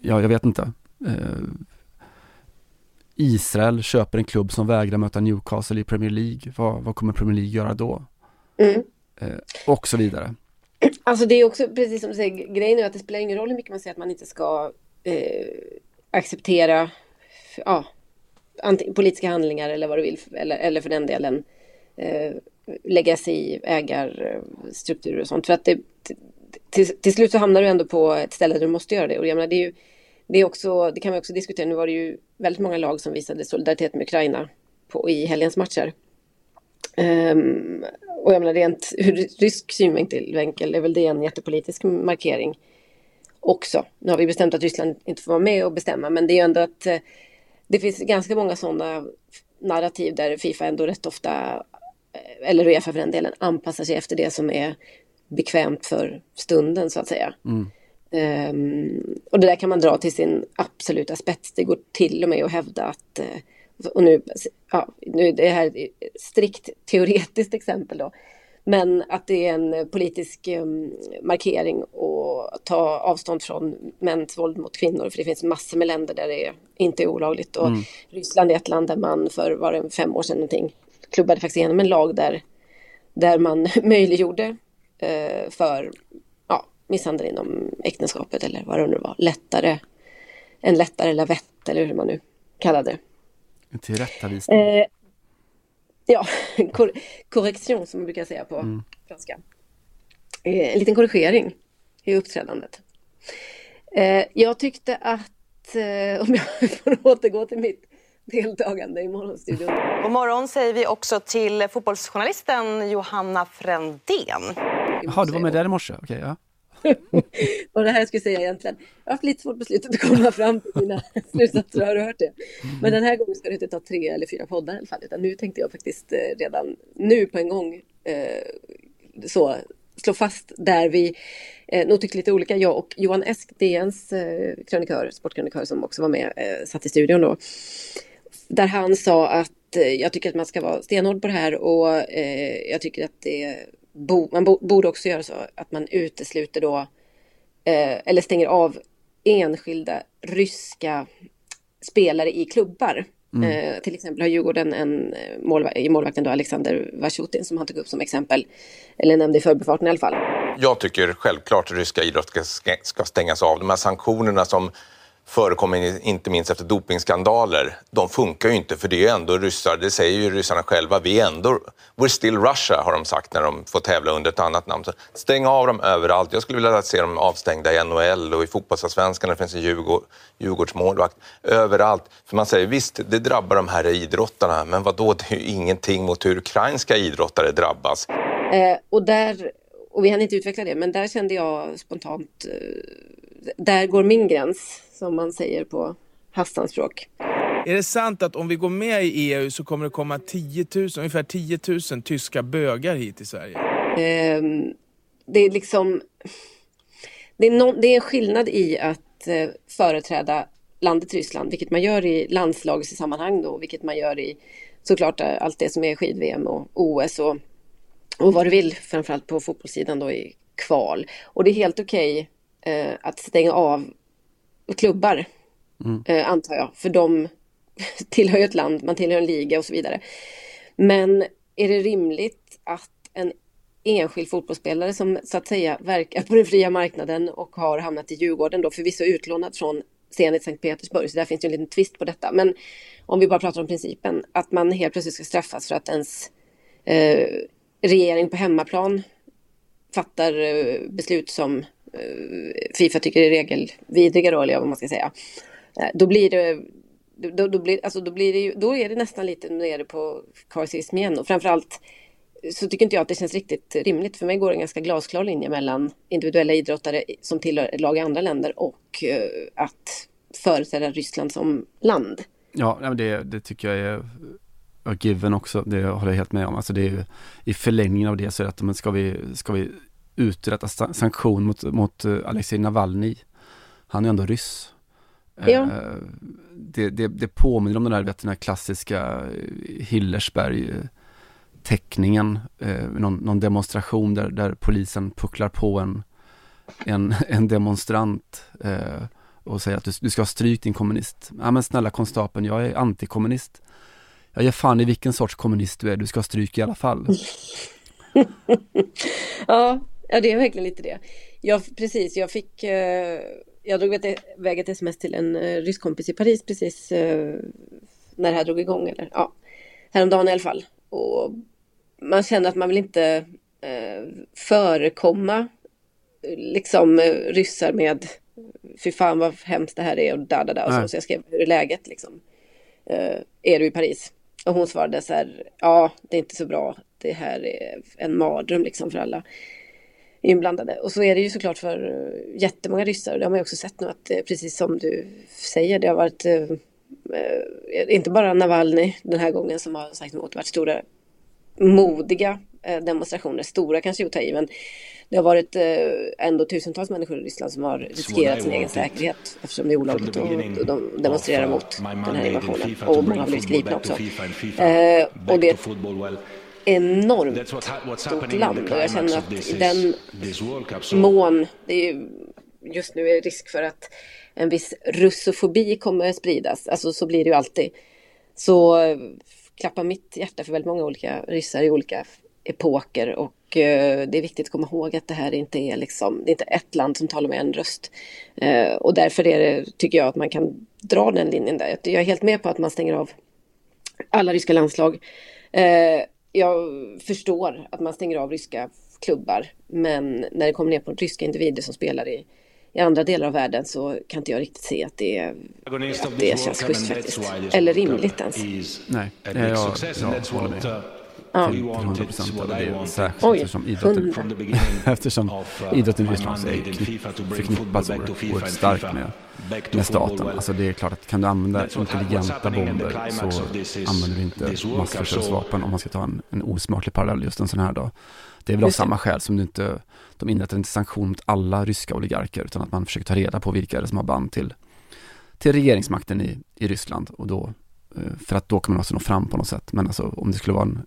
ja, jag vet inte. Eh, Israel köper en klubb som vägrar möta Newcastle i Premier League. Vad, vad kommer Premier League göra då? Mm. Eh, och så vidare. Alltså det är också precis som du säger, grejen är att det spelar ingen roll hur mycket man säger att man inte ska eh, acceptera ja, politiska handlingar eller vad du vill, eller, eller för den delen eh, lägga sig i ägarstrukturer och sånt. För att det, till, till slut så hamnar du ändå på ett ställe där du måste göra det. Och jag menar, det, är ju, det, är också, det kan vi också diskutera. Nu var det ju väldigt många lag som visade solidaritet med Ukraina på, i helgens matcher. Um, och jag menar rent ur rysk synvinkel är väl det en jättepolitisk markering också. Nu har vi bestämt att Ryssland inte får vara med och bestämma, men det är ju ändå att eh, det finns ganska många sådana narrativ där Fifa ändå rätt ofta, eh, eller Uefa för den delen, anpassar sig efter det som är bekvämt för stunden så att säga. Mm. Um, och det där kan man dra till sin absoluta spets. Det går till och med att hävda att, uh, och nu, ja, nu det här är strikt teoretiskt exempel då, men att det är en politisk um, markering att ta avstånd från mäns våld mot kvinnor, för det finns massor med länder där det inte är olagligt. Och mm. Ryssland är ett land där man för, var det fem år sedan någonting, klubbade faktiskt igenom en lag där, där man möjliggjorde eh, för ja, misshandel inom äktenskapet eller vad det nu var. Lättare, en lättare lavett eller hur man nu kallar det. En tillrättavisning. Eh, ja, kor korrektion som man brukar säga på mm. franska. Eh, en liten korrigering i uppträdandet. Eh, jag tyckte att, eh, om jag får återgå till mitt deltagande i Morgonstudion. God morgon säger vi också till fotbollsjournalisten Johanna Frändén. Jaha, du var med där i morse? Okej, okay, ja. Vad det här jag skulle säga egentligen. Jag har haft lite svårt på slutet att komma fram till mina slutsatser, har du hört det? Men den här gången ska det inte ta tre eller fyra poddar i alla fall, utan nu tänkte jag faktiskt eh, redan nu på en gång eh, så slå fast där vi eh, nog tyckte lite olika, jag och Johan Esk, DNs eh, krönikör, sportkrönikör som också var med, eh, satt i studion då där han sa att eh, jag tycker att man ska vara stenhård på det här och eh, jag tycker att det bo, man bo, borde också göra så att man utesluter då eh, eller stänger av enskilda ryska spelare i klubbar. Mm. Eh, till exempel har Djurgården en eh, målvakt, i målvakten då Alexander Vasjutin som han tog upp som exempel, eller nämnde i förbifarten i alla fall. Jag tycker självklart att ryska idrott ska, ska stängas av. De här sanktionerna som förekommer inte minst efter dopingskandaler, de funkar ju inte för det är ändå ryssar, det säger ju ryssarna själva, vi är ändå, we're still Russia har de sagt när de får tävla under ett annat namn. Så stäng av dem överallt. Jag skulle vilja se dem avstängda i NHL och i fotbollsallsvenskan, det finns en Djurgård, Djurgårdsmålvakt, överallt. För man säger visst, det drabbar de här idrottarna, men vad då? det är ju ingenting mot hur ukrainska idrottare drabbas. Eh, och där, och vi hann inte utveckla det, men där kände jag spontant, eh, där går min gräns som man säger på havsspråk. Är det sant att om vi går med i EU så kommer det komma 10 000, ungefär 10 000 tyska bögar hit till Sverige? Eh, det är liksom... Det är, no, det är en skillnad i att eh, företräda landet Ryssland, vilket man gör i landslagssammanhang då, vilket man gör i såklart eh, allt det som är skid-VM och OS och, och vad du vill, framförallt på fotbollssidan då i kval. Och det är helt okej okay, eh, att stänga av klubbar, mm. eh, antar jag. För de tillhör ju ett land, man tillhör en liga och så vidare. Men är det rimligt att en enskild fotbollsspelare som så att säga verkar på den fria marknaden och har hamnat i Djurgården då förvisso utlånad från Zenit Sankt Petersburg, så där finns det en liten twist på detta. Men om vi bara pratar om principen, att man helt plötsligt ska straffas för att ens eh, regering på hemmaplan fattar eh, beslut som Eh, Fifa tycker är regelvidriga då, eller vad man ska säga. Eh, då blir det då, då, blir, alltså då, blir det ju, då är det nästan lite nere på karsism igen. Och framförallt så tycker inte jag att det känns riktigt rimligt. För mig går det en ganska glasklar linje mellan individuella idrottare som tillhör lag i andra länder och eh, att företräda Ryssland som land. Ja, det, det tycker jag är given också. Det håller jag helt med om. Alltså det är I förlängningen av det så är det att men ska, vi, ska vi uträtta sanktion mot, mot eh, Alexej Navalny. Han är ändå ryss. Ja. Eh, det, det, det påminner om den där, vet, den här klassiska eh, Hillersberg teckningen, någon, någon, demonstration där, där polisen pucklar på en, en, en demonstrant och säger att du, du ska ha stryk din kommunist. Ja men snälla konstapeln, jag är antikommunist. Jag ger fan i vilken sorts kommunist du är, du ska ha stryk i alla fall. ja, Ja, det är verkligen lite det. Jag, precis, jag fick... Eh, jag drog iväg ett sms till en eh, rysk kompis i Paris precis eh, när det här drog igång. Eller, ja, häromdagen i alla fall. Och man känner att man vill inte förekomma liksom ryssar med fy fan vad hemskt det här är och da da da. Och så, så jag skrev hur är läget liksom. Är du i Paris? Och hon svarade så här, ja det är inte så bra. Det här är en mardröm liksom för alla inblandade. Och så är det ju såklart för eh, jättemånga ryssar. Det har man ju också sett nu att eh, precis som du säger, det har varit eh, inte bara Navalny den här gången som har sagt emot, det har varit stora modiga demonstrationer, stora kanske att ta i, men det har varit ändå tusentals människor i Ryssland som har riskerat sin egen säkerhet eftersom det är olagligt och, och de demonstrerar mot den här invasionen. Och många har blivit gripna också. Och det enormt stort land och jag känner att i den mån, det är ju, just nu är risk för att en viss russofobi kommer att spridas, alltså så blir det ju alltid. Så klappar mitt hjärta för väldigt många olika ryssar i olika epoker och eh, det är viktigt att komma ihåg att det här inte är liksom, det är inte ett land som talar med en röst. Eh, och därför är det, tycker jag, att man kan dra den linjen där. Jag är helt med på att man stänger av alla ryska landslag. Jag förstår att man stänger av ryska klubbar, men när det kommer ner på ryska individer som spelar i, i andra delar av världen så kan inte jag riktigt se att det, att det känns schysst faktiskt. Eller rimligt ens. Nej, jag, jag, jag håller med. Ja. Till 100 procent. Särskilt Oj, eftersom idrotten, eftersom uh, idrotten i Ryssland är förknippad oerhört starkt med med staten. Alltså det är klart att kan du använda intelligenta bomber så använder du inte massförstörelsevapen om man ska ta en, en osmaklig parallell just en sån här dag. Det är väl av samma skäl som du inte, de inrättar inte sanktion mot alla ryska oligarker utan att man försöker ta reda på vilka är det som har band till, till regeringsmakten i, i Ryssland och då, eh, för att då kan man också nå fram på något sätt. Men alltså om det skulle vara en,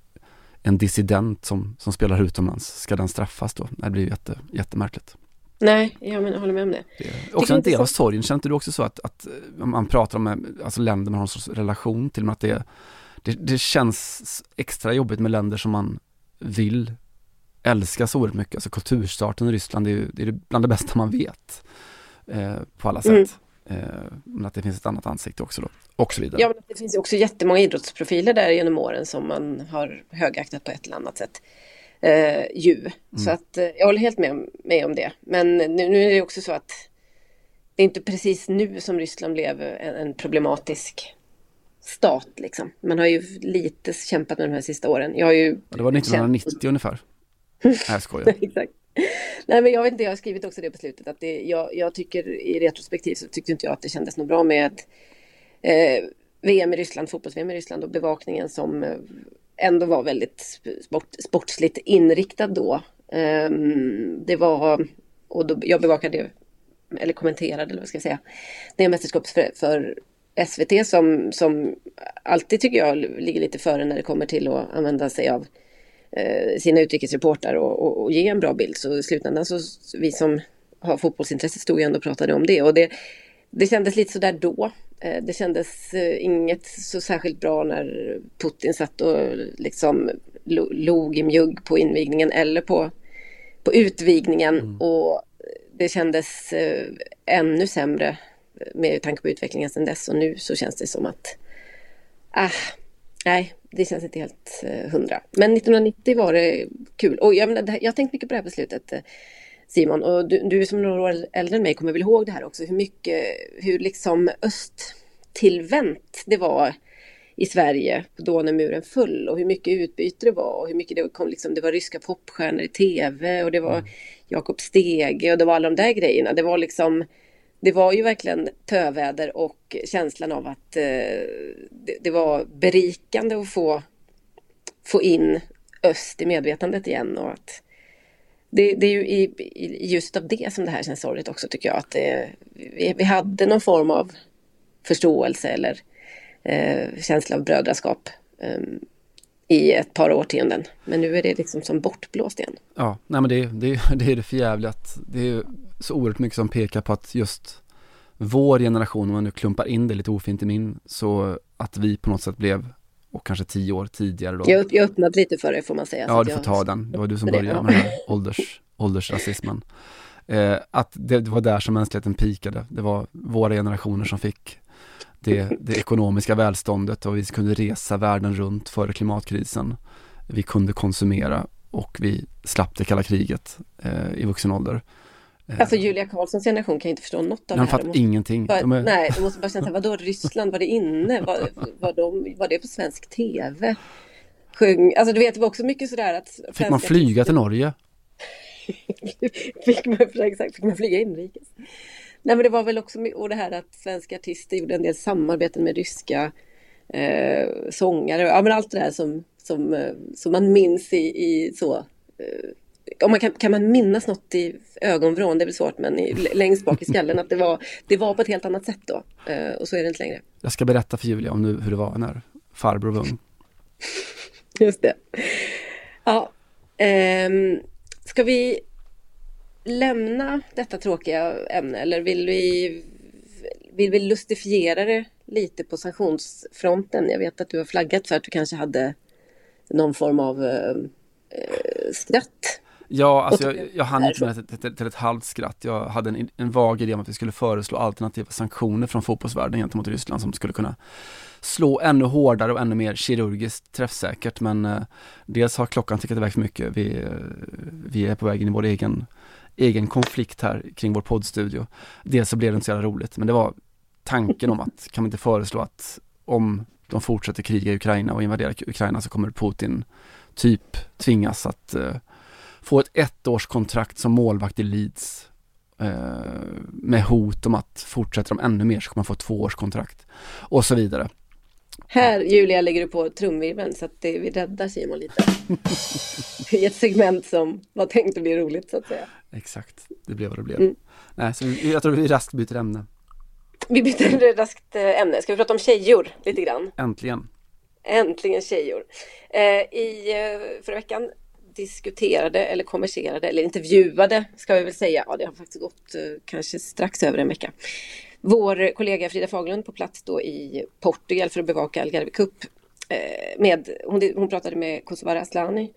en dissident som, som spelar utomlands, ska den straffas då? Det blir jätte, jättemärkligt. Nej, jag, men, håller med om det. det också en del av sorgen. Känner inte du också så att, att man pratar om eh, alltså länder man har en sorts relation till, men att det, det, det känns extra jobbigt med länder som man vill älska så oerhört mycket. Alltså kulturstaten i Ryssland är, det är bland det bästa man vet eh, på alla sätt. Mm. Eh, men att det finns ett annat ansikte också då, och så vidare. Ja, men det finns också jättemånga idrottsprofiler där genom åren som man har högaktat på ett eller annat sätt. Eh, ju. Mm. Så att eh, jag håller helt med, med om det. Men nu, nu, är det också så att det är inte precis nu som Ryssland blev en, en problematisk stat liksom. Man har ju lite kämpat med de här sista åren. Jag har ju ja, det var 1990 känt... ungefär. Nej, jag skojar. Exakt. Nej men jag vet inte, jag har skrivit också det på slutet att det, jag, jag tycker i retrospektiv så tyckte inte jag att det kändes något bra med eh, VM i Ryssland, fotbolls-VM i Ryssland och bevakningen som eh, ändå var väldigt sport, sportsligt inriktad då. Ehm, det var, och då, jag bevakade, eller kommenterade, eller vad ska jag säga, det mästerskapet för, för SVT som, som alltid tycker jag ligger lite före när det kommer till att använda sig av eh, sina utrikesreportrar och, och, och, ge en bra bild. Så i slutändan så vi som har fotbollsintresse stod ju ändå och pratade om det. Och det, det kändes lite sådär då. Eh, det kändes eh, inget så särskilt bra när Putin satt och liksom log i mjugg på invigningen eller på, på utvigningen. Mm. Och det kändes eh, ännu sämre med tanke på utvecklingen sedan dess och nu så känns det som att ah, nej, det känns inte helt hundra. Men 1990 var det kul. Och jag, menar, jag har tänkt mycket på det här på slutet eh, Simon och du, du som är några år äldre än mig kommer väl ihåg det här också hur mycket, hur liksom östtillvänt det var i Sverige då när muren föll och hur mycket utbyte det var och hur mycket det kom liksom, det var ryska popstjärnor i tv och det var mm. Jakob Stege och det var alla de där grejerna. Det var liksom det var ju verkligen töväder och känslan av att eh, det, det, var berikande att få, få in öst i medvetandet igen och att det, det är ju i, i, ljuset av det som det här känns sorgligt också tycker jag att det, vi, vi, hade någon form av förståelse eller eh, känsla av brödraskap eh, i ett par årtionden. Men nu är det liksom som bortblåst igen. Ja, nej men det, det, det är det förjävliga att det är så oerhört mycket som pekar på att just vår generation, om man nu klumpar in det lite ofint i min, så att vi på något sätt blev, och kanske tio år tidigare då. Jag, jag öppnade lite för det får man säga. Ja, du får ta den. Det var du som började med den här ålders, åldersrasismen. Eh, att det, det, var där som mänskligheten pikade. Det var våra generationer som fick det, det ekonomiska välståndet och vi kunde resa världen runt före klimatkrisen. Vi kunde konsumera och vi slapp det kalla kriget eh, i vuxen ålder. Eh, alltså Julia Karlssons generation kan inte förstå något av det här. De fattar ingenting. Bara, de är... Nej, de måste bara känna, vadå Ryssland, var det inne? Var, var, de, var det på svensk tv? Sjung, alltså du vet, det var också mycket sådär att... Fick man flyga till Norge? fick, man, exakt, fick man flyga inrikes? Nej men det var väl också, och det här att svenska artister gjorde en del samarbeten med ryska eh, sångare. Ja men allt det där som, som, eh, som man minns i, i så eh, om man kan, kan man minnas något i ögonvrån, det är väl svårt, men i, längst bak i skallen att det var, det var på ett helt annat sätt då. Uh, och så är det inte längre. Jag ska berätta för Julia om nu, hur det var när farbror var ung. Just det. Ja, um, ska vi lämna detta tråkiga ämne eller vill vi, vill vi lustifiera det lite på sanktionsfronten? Jag vet att du har flaggat för att du kanske hade någon form av uh, skratt Ja, alltså jag, jag hann inte med det till, till ett halvt skratt. Jag hade en, en vag idé om att vi skulle föreslå alternativa sanktioner från fotbollsvärlden gentemot Ryssland som skulle kunna slå ännu hårdare och ännu mer kirurgiskt träffsäkert. Men eh, dels har klockan tickat iväg för mycket. Vi, eh, vi är på väg in i vår egen, egen konflikt här kring vår poddstudio. Dels så blev det inte så jävla roligt, men det var tanken om att kan vi inte föreslå att om de fortsätter kriga i Ukraina och invadera Ukraina så kommer Putin typ tvingas att eh, få ett ettårskontrakt som målvakt i Leeds eh, med hot om att fortsätter de ännu mer så kommer man få tvåårskontrakt och så vidare. Här Julia lägger du på trumvirveln så att det, vi räddar Simon lite. I ett segment som var tänkt att bli roligt så att säga. Exakt, det blev vad det blev. Mm. Nej, så vi, jag tror vi raskt byter ämne. Vi byter raskt eh, ämne. Ska vi prata om tjejor lite grann? Äntligen. Äntligen tjejor. Eh, I eh, förra veckan diskuterade eller konverserade eller intervjuade ska vi väl säga. Ja, det har faktiskt gått eh, kanske strax över en vecka. Vår kollega Frida Faglund på plats då i Portugal för att bevaka Algarve Cup. Eh, med, hon, hon pratade med Kosovare Asllani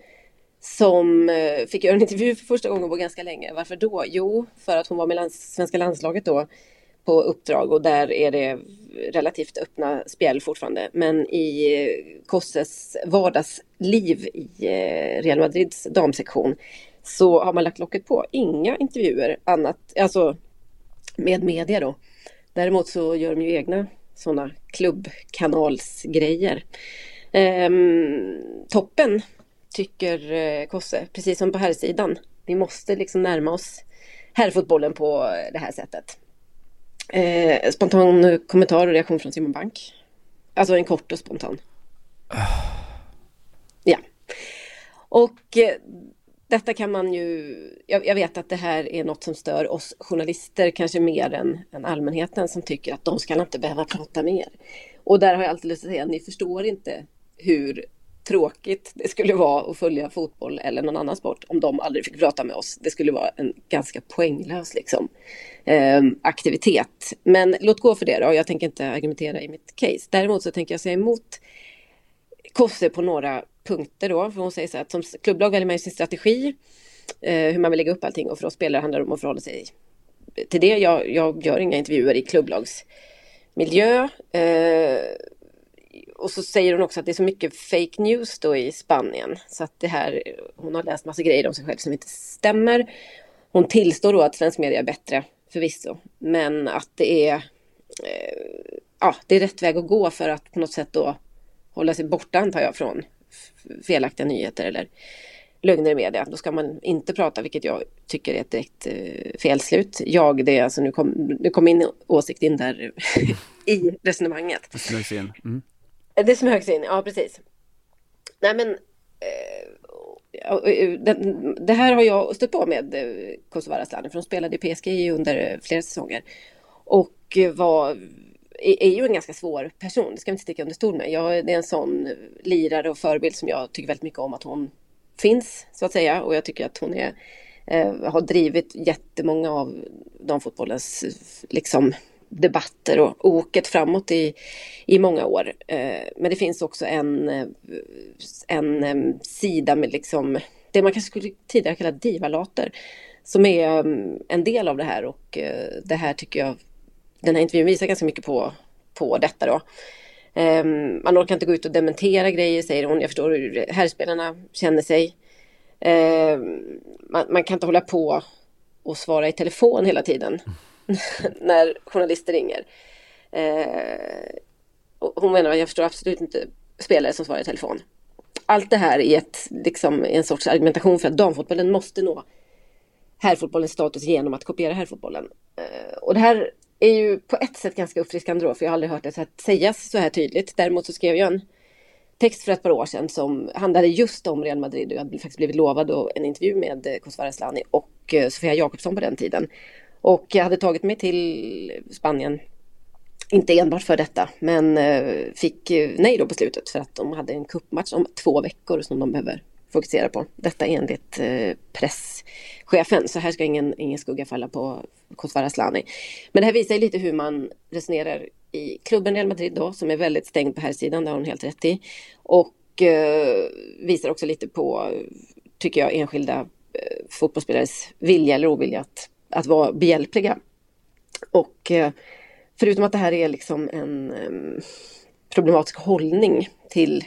som eh, fick göra en intervju för första gången på ganska länge. Varför då? Jo, för att hon var med lands, svenska landslaget då på uppdrag och där är det relativt öppna spjäll fortfarande. Men i eh, Kosses vardagsliv i eh, Real Madrids damsektion så har man lagt locket på. Inga intervjuer annat, alltså med media då. Däremot så gör de ju egna sådana klubbkanalsgrejer. Ehm, toppen tycker eh, Kosse, precis som på här sidan. Vi måste liksom närma oss herrfotbollen på eh, det här sättet. Eh, spontan kommentar och reaktion från Simon Bank. Alltså en kort och spontan. Ja. Och eh, detta kan man ju... Jag, jag, vet att det här är något som stör oss journalister kanske mer än, än allmänheten som tycker att de ska inte behöva prata mer. Och där har jag alltid lust att säga, ni förstår inte hur tråkigt det skulle vara att följa fotboll eller någon annan sport om de aldrig fick prata med oss. Det skulle vara en ganska poänglös liksom, eh, aktivitet. Men låt gå för det då. Jag tänker inte argumentera i mitt case. Däremot så tänker jag säga emot Kosse på några punkter då. För hon säger så här att som klubblag väljer man sin strategi, eh, hur man vill lägga upp allting och för oss spelare handlar det om att förhålla sig till det. Jag, jag gör inga intervjuer i klubblagsmiljö. Eh, och så säger hon också att det är så mycket fake news då i Spanien. Så att det här, hon har läst massa grejer om sig själv som inte stämmer. Hon tillstår då att svensk media är bättre, förvisso. Men att det är, eh, ja, det är rätt väg att gå för att på något sätt då hålla sig borta, antar jag, från felaktiga nyheter eller lögner i media. Då ska man inte prata, vilket jag tycker är ett direkt eh, felslut. Jag, det är alltså, nu kom, nu kom min åsikt in där i resonemanget. Det in. Mm. Det smögs in, ja precis. Nej men eh, Eh, det, här har jag stött på med eh, Kosovare Asllani, för de spelade i PSG under eh, flera säsonger. Och eh, var, är, ju en ganska svår person, det ska vi inte sticka under stol med. Jag, det är en sån lirare och förebild som jag tycker väldigt mycket om att hon finns, så att säga. Och jag tycker att hon är, har drivit jättemånga av damfotbollens liksom, debatter och oket framåt i, i många år. Eh, men det finns också en, eh, en eh, sida med liksom det man kanske skulle tidigare kalla divalater som är mm, en del av det här och det här tycker jag den här intervjun visar ganska mycket på, på detta då. Ehm, man orkar inte gå ut och dementera grejer säger hon. Jag förstår hur herrspelarna känner sig. Ehm, man, man kan inte hålla på och svara i telefon hela tiden. när journalister ringer. Eh, hon menar att jag förstår absolut inte spelare som svarar i telefon. Allt det här är ett, liksom, en sorts argumentation för att damfotbollen måste nå herrfotbollens status genom att kopiera herrfotbollen. Eh, och det här är ju på ett sätt ganska uppfriskande då, för jag har aldrig hört det sägas så här tydligt. Däremot så skrev jag en text för ett par år sedan som handlade just om Real Madrid och jag hade faktiskt blivit lovad en intervju med eh, Kosovare Asllani och eh, Sofia Jakobsson på den tiden. Och jag hade tagit mig till Spanien, inte enbart för detta, men eh, fick eh, nej då på slutet för att de hade en kuppmatch om två veckor som de behöver fokusera på. Detta enligt eh, presschefen, så här ska ingen, ingen skugga falla på Kosovare Asllani. Men det här visar lite hur man resonerar i klubben Real Madrid då, som är väldigt stängd på här sidan, det har hon helt rätt i. Och eh, visar också lite på, tycker jag, enskilda eh, fotbollsspelares vilja eller ovilja att att vara behjälpliga. Och eh, förutom att det här är liksom en problematisk hållning till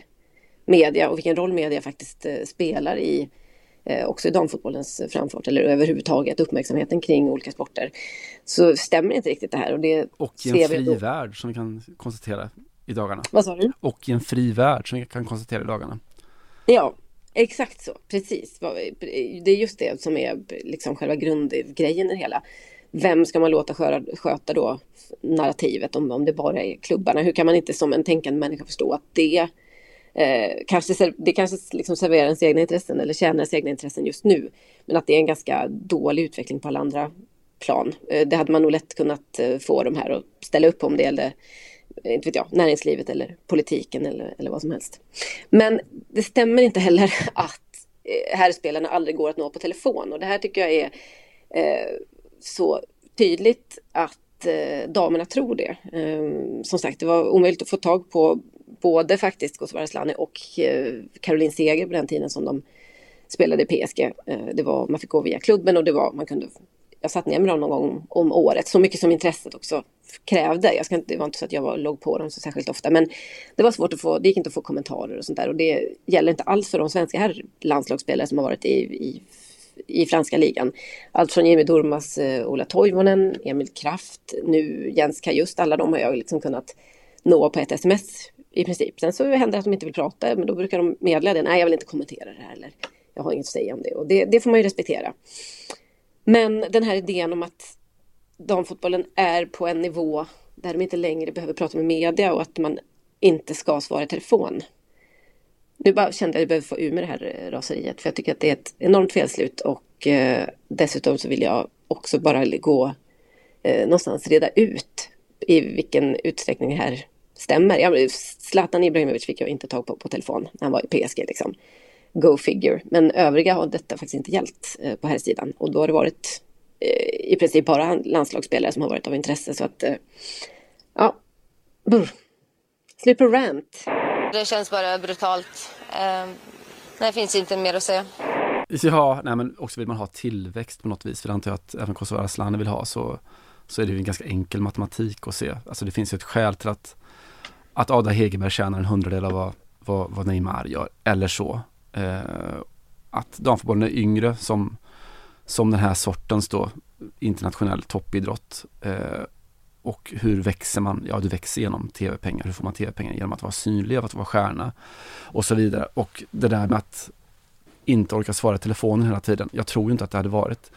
media och vilken roll media faktiskt eh, spelar i eh, också i damfotbollens framfart eller överhuvudtaget uppmärksamheten kring olika sporter så stämmer inte riktigt det här. Och, det och i en fri värld som vi kan konstatera i dagarna. Vad sa du? Och i en fri värld som vi kan konstatera i dagarna. Ja, Exakt så, precis. Det är just det som är liksom själva grundgrejen i det hela. Vem ska man låta sköta då narrativet om, om det bara är klubbarna? Hur kan man inte som en tänkande människa förstå att det eh, kanske, det kanske liksom serverar ens egna intressen eller tjänar ens egna intressen just nu. Men att det är en ganska dålig utveckling på alla andra plan. Eh, det hade man nog lätt kunnat eh, få de här att ställa upp om det gällde inte vet jag, näringslivet eller politiken eller, eller vad som helst. Men det stämmer inte heller att eh, herrspelarna aldrig går att nå på telefon. Och det här tycker jag är eh, så tydligt att eh, damerna tror det. Eh, som sagt, det var omöjligt att få tag på både faktiskt Kosovare Asllani och eh, Caroline Seger på den tiden som de spelade i PSG. Eh, det var, man fick gå via klubben och det var, man kunde jag satt ner med dem någon gång om året, så mycket som intresset också krävde. Jag ska inte, det var inte så att jag var, låg på dem så särskilt ofta, men det var svårt att få, det gick inte att få kommentarer och sånt där och det gäller inte alls för de svenska här landslagsspelare som har varit i, i, i franska ligan. Allt från Jimmy Durmas, eh, Ola Toivonen, Emil Kraft, nu Jens Kajust, alla de har jag liksom kunnat nå på ett sms i princip. Sen så händer det att de inte vill prata, men då brukar de meddela det. Nej, jag vill inte kommentera det här eller jag har inget att säga om det och det, det får man ju respektera. Men den här idén om att damfotbollen är på en nivå där de inte längre behöver prata med media och att man inte ska svara i telefon. Nu bara kände jag att jag behöver få ur mig det här eh, raseriet för jag tycker att det är ett enormt felslut och eh, dessutom så vill jag också bara gå eh, någonstans reda ut i vilken utsträckning det här stämmer. Ja, Zlatan Ibrahimovic fick jag inte tag på på telefon när han var i PSG. Liksom. Go figure. Men övriga har detta faktiskt inte gällt eh, på här sidan och då har det varit eh, i princip bara landslagsspelare som har varit av intresse. Så att, eh, ja, brr. Slut på rant. Det känns bara brutalt. Eh, det finns inte mer att säga. Ja, nej men också vill man ha tillväxt på något vis, för det antar jag att även Kosovare Asllani vill ha, så, så är det ju en ganska enkel matematik att se. Alltså det finns ju ett skäl till att, att Ada Hegerberg tjänar en hundradel av vad, vad, vad Neymar gör, eller så. Eh, att damfotbollen är yngre som, som den här sortens då internationell toppidrott. Eh, och hur växer man? Ja, du växer genom tv-pengar. Hur får man tv-pengar? Genom att vara synlig, att vara stjärna och så vidare. Och det där med att inte orka svara i telefonen hela tiden. Jag tror inte att det hade varit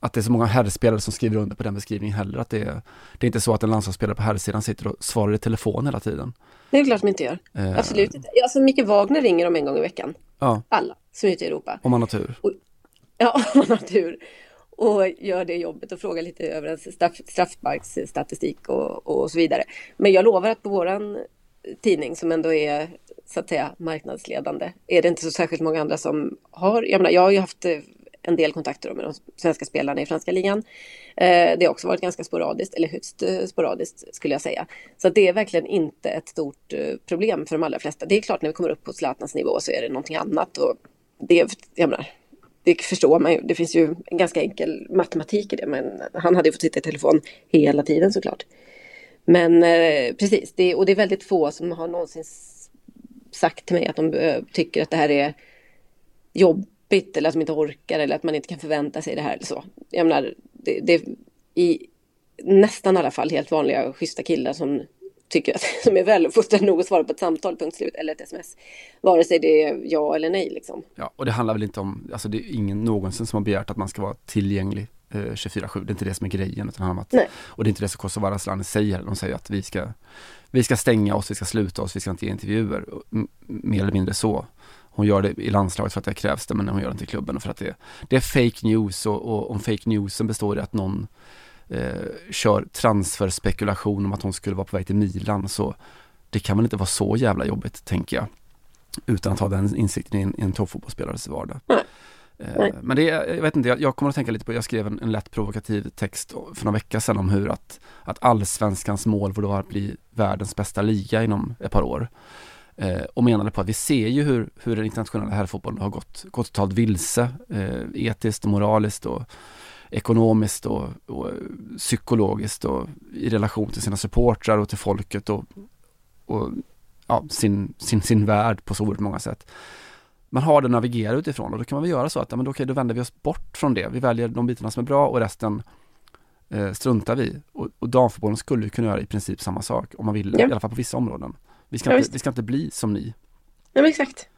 att det är så många herrspelare som skriver under på den beskrivningen heller. Att det, är, det är inte så att en landslagsspelare på herrsidan sitter och svarar i telefon hela tiden. Det är klart de inte gör. Eh. Absolut inte. Alltså Micke Wagner ringer dem en gång i veckan. Ja. Alla som är ute i Europa. Om man har tur. Och, ja, om man har tur. Och gör det jobbet och frågar lite över ens straff, straffsparksstatistik och, och så vidare. Men jag lovar att på våran tidning som ändå är så att säga marknadsledande är det inte så särskilt många andra som har. Jag menar, jag har ju haft eh, en del kontakter med de svenska spelarna i franska ligan. Eh, det har också varit ganska sporadiskt, eller högst eh, sporadiskt skulle jag säga. Så det är verkligen inte ett stort eh, problem för de allra flesta. Det är klart när vi kommer upp på Zlatans nivå så är det någonting annat. Och det, jag menar, det förstår man ju. Det finns ju en ganska enkel matematik i det. Men han hade ju fått sitta i telefon hela tiden såklart. Men eh, precis, det, och det är väldigt få som har någonsin sagt till mig att de eh, tycker att det här är jobbigt eller att de inte orkar eller att man inte kan förvänta sig det här eller så. Jag menar, det, det i nästan alla fall helt vanliga schyssta killar som tycker att som är väluppfostrade nog att svara på ett samtal, punkt slut, eller ett sms. Vare sig det är ja eller nej liksom. Ja, och det handlar väl inte om, alltså det är ingen någonsin som har begärt att man ska vara tillgänglig eh, 24-7. Det är inte det som är grejen. Utan att, nej. Och det är inte det som Kosovare Asllani säger. De säger att vi ska, vi ska stänga oss, vi ska sluta oss, vi ska inte ge intervjuer. mer eller mindre så. Hon gör det i landslaget för att det krävs det, men hon gör det inte i klubben för att det, det är fake news och, och om fake newsen består i att någon eh, kör transferspekulation om att hon skulle vara på väg till Milan så det kan väl inte vara så jävla jobbigt tänker jag. Utan att ha den insikten i en, i en toppfotbollsspelares vardag. Mm. Eh, men det jag vet inte, jag, jag, kommer att tänka lite på, jag skrev en, en lätt provokativ text för några veckor sedan om hur att, att allsvenskans mål var då att bli världens bästa liga inom ett par år. Eh, och menade på att vi ser ju hur, hur den internationella herrfotbollen har gått, gått totalt vilse, eh, etiskt och moraliskt och ekonomiskt och, och, psykologiskt och i relation till sina supportrar och till folket och, och ja, sin, sin, sin värld på så oerhört många sätt. Man har det att navigera utifrån och då kan man väl göra så att ja, men okej, då vänder vi oss bort från det. Vi väljer de bitarna som är bra och resten eh, struntar vi. Och, och damfotbollen skulle kunna göra i princip samma sak om man vill, ja. i alla fall på vissa områden. Vi ska, ja, inte, vi ska inte bli som ni. Ja, men exakt.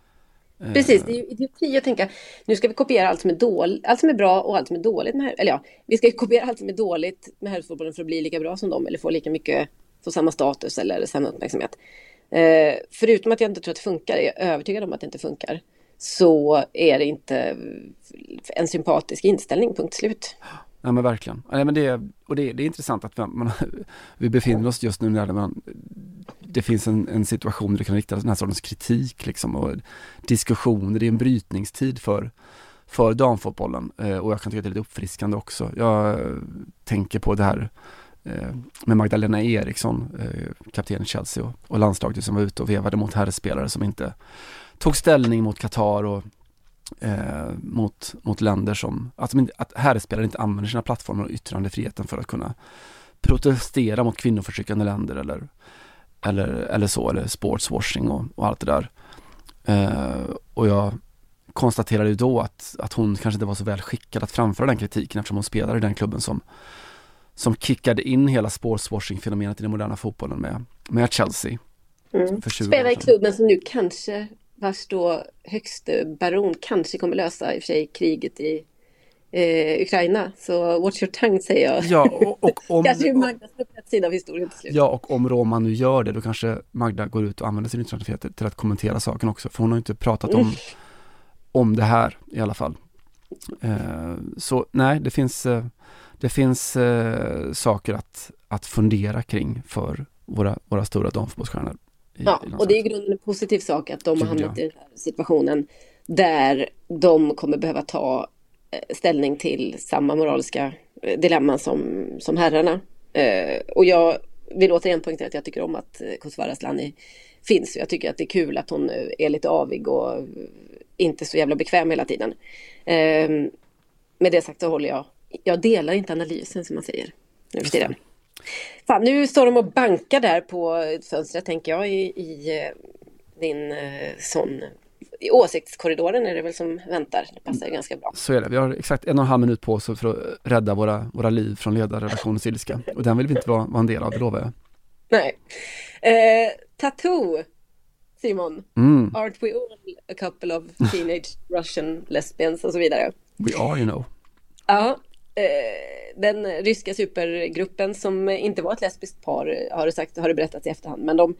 Precis, det är ju idioti att tänka nu ska vi kopiera allt som är dåligt, allt som är bra och allt som är dåligt med Eller ja, vi ska kopiera allt som är dåligt med herrfotbollen för att bli lika bra som dem eller få lika mycket, få samma status eller samma uppmärksamhet. Eh, förutom att jag inte tror att det funkar, är jag övertygad om att det inte funkar, så är det inte en sympatisk inställning, punkt slut. Ja men verkligen. Ja, men det, och det, det är intressant att man, vi befinner oss just nu när man det finns en, en situation där det kan riktas den här sortens kritik liksom och diskussioner. Det är en brytningstid för, för damfotbollen eh, och jag kan tycka att det är lite uppfriskande också. Jag tänker på det här eh, med Magdalena Eriksson, eh, kapten i Chelsea och, och landslaget som var ute och vevade mot herrspelare som inte tog ställning mot Qatar och eh, mot, mot länder som, att, inte, att herrspelare inte använder sina plattformar och yttrandefriheten för att kunna protestera mot kvinnoförtryckande länder eller, eller, eller så, eller sportswashing och, och allt det där. Eh, och jag konstaterade ju då att, att hon kanske inte var så väl skickad att framföra den kritiken eftersom hon spelar i den klubben som, som kickade in hela sportswashing-fenomenet i den moderna fotbollen med, med Chelsea. Mm. Spelar i klubben som nu kanske, vars då högste baron kanske kommer lösa i och för sig kriget i eh, Ukraina. Så watch your tongue säger jag. Ja, och, och om, kanske Magdas sida av historien till slut. Ja, och om Roman nu gör det, då kanske Magda går ut och använder sin yttrandefrihet till att kommentera saken också. För hon har inte pratat om, Mm. om det här i alla fall. Eh, så nej, det finns, eh, det finns eh, saker att, att fundera kring för våra, våra stora damfotbollsstjärnor. Ja, i och det är i grunden en positiv sak att de har hamnat i den här situationen där de kommer behöva ta ställning till samma moraliska eh, dilemman som, som herrarna. Eh, Och jag vill återigen poängtera att jag tycker om att eh, Kosovare Asllani finns. Jag tycker att det är kul att hon eh, är lite avig och eh, inte så jävla bekväm hela tiden. Eh, Med det sagt så håller jag, jag delar inte analysen som man säger nu för tiden. Fan, nu står de och bankar där på fönstret tänker jag i, i eh, din eh, sån... I åsiktskorridoren är det väl som väntar. Det passar ju ganska bra. Så är det. Vi har exakt en och en halv minut på oss för att rädda våra, våra liv från ledarredaktionens ilska. Och den vill vi inte vara, vara en del av, det lovar jag. Nej. Eh, tattoo, Simon. Mm. Aren't we all a couple of teenage Russian lesbians och så vidare? We are you know. Ja. Eh, den ryska supergruppen som inte var ett lesbiskt par har det, sagt, har det berättats i efterhand. Men de,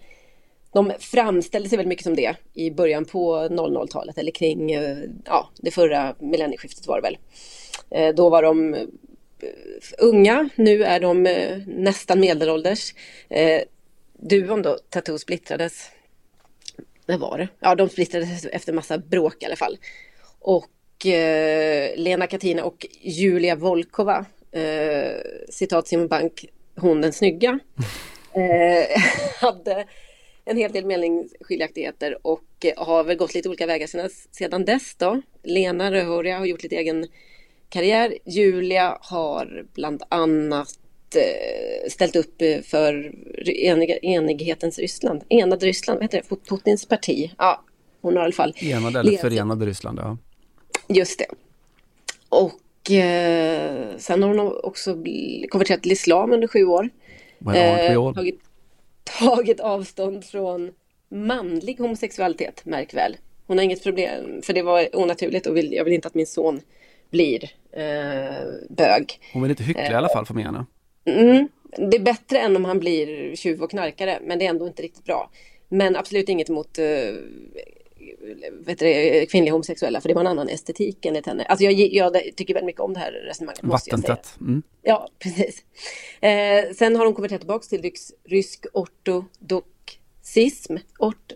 de framställde sig väldigt mycket som det i början på 00-talet eller kring eh, ja, det förra millennieskiftet var det väl. Eh, då var de eh, unga, nu är de nästan medelålders. Duon då, Tattoo, splittrades. När var det? Ja, de splittrades efter massa bråk i alla fall. Och Lena Katina och Julia Volkova, citat Simon Bank, hon den snygga, hade en hel del meningsskiljaktigheter och eh, har väl gått lite olika vägar sedan, sedan dess då. Lena Röhåriga har gjort lite egen karriär. Julia har bland annat eh, ställt upp eh, för enig, enighetens Ryssland, enade Ryssland, vad heter det, Putins parti. Ja, hon har i alla fall Enade eller levt- förenade Ryssland, ja. Just det. Och eh, sen har hon också konverterat till islam under sju år. Well, all? tagit, tagit avstånd från manlig homosexualitet, märk väl. Hon har inget problem, för det var onaturligt och vill, jag vill inte att min son blir eh, bög. Hon är lite hycklig i alla fall, får man gärna. Mm, det är bättre än om han blir tjuv och knarkare, men det är ändå inte riktigt bra. Men absolut inget emot eh, vet du, kvinnliga homosexuella, för det var en annan estetik enligt henne. Alltså jag, jag tycker väldigt mycket om det här resonemanget. Vattentätt. Mm. Ja, precis. Eh, sen har hon konverterat tillbaka till rysk, ortodoxism. Ort,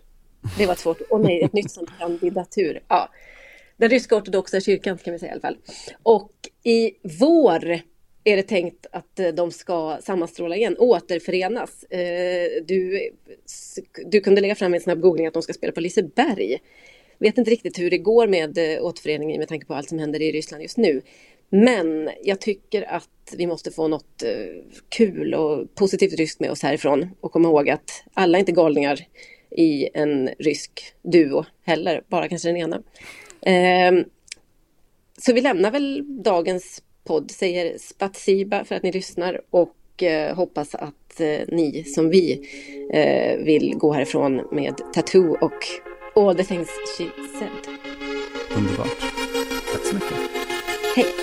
det var ett svårt Åh nej, ett nytt sånt kandidatur. Ja. Den ryska ortodoxa kyrkan kan vi säga i alla fall. Och i vår är det tänkt att eh, de ska sammanstråla igen, återförenas. Eh, du, du kunde lägga fram en snabb googling att de ska spela på Liseberg. Vet inte riktigt hur det går med eh, återföreningen med tanke på allt som händer i Ryssland just nu. Men jag tycker att vi måste få något kul och positivt ryskt med oss härifrån och komma ihåg att alla är inte galningar i en rysk duo heller, bara kanske den ena. Ehm, så vi lämnar väl dagens podd, säger spatsiba för att ni lyssnar och eh, hoppas att eh, ni som vi eh, vill gå härifrån med Tattoo och All the things she said. Underbart. Tack så mycket. Hej!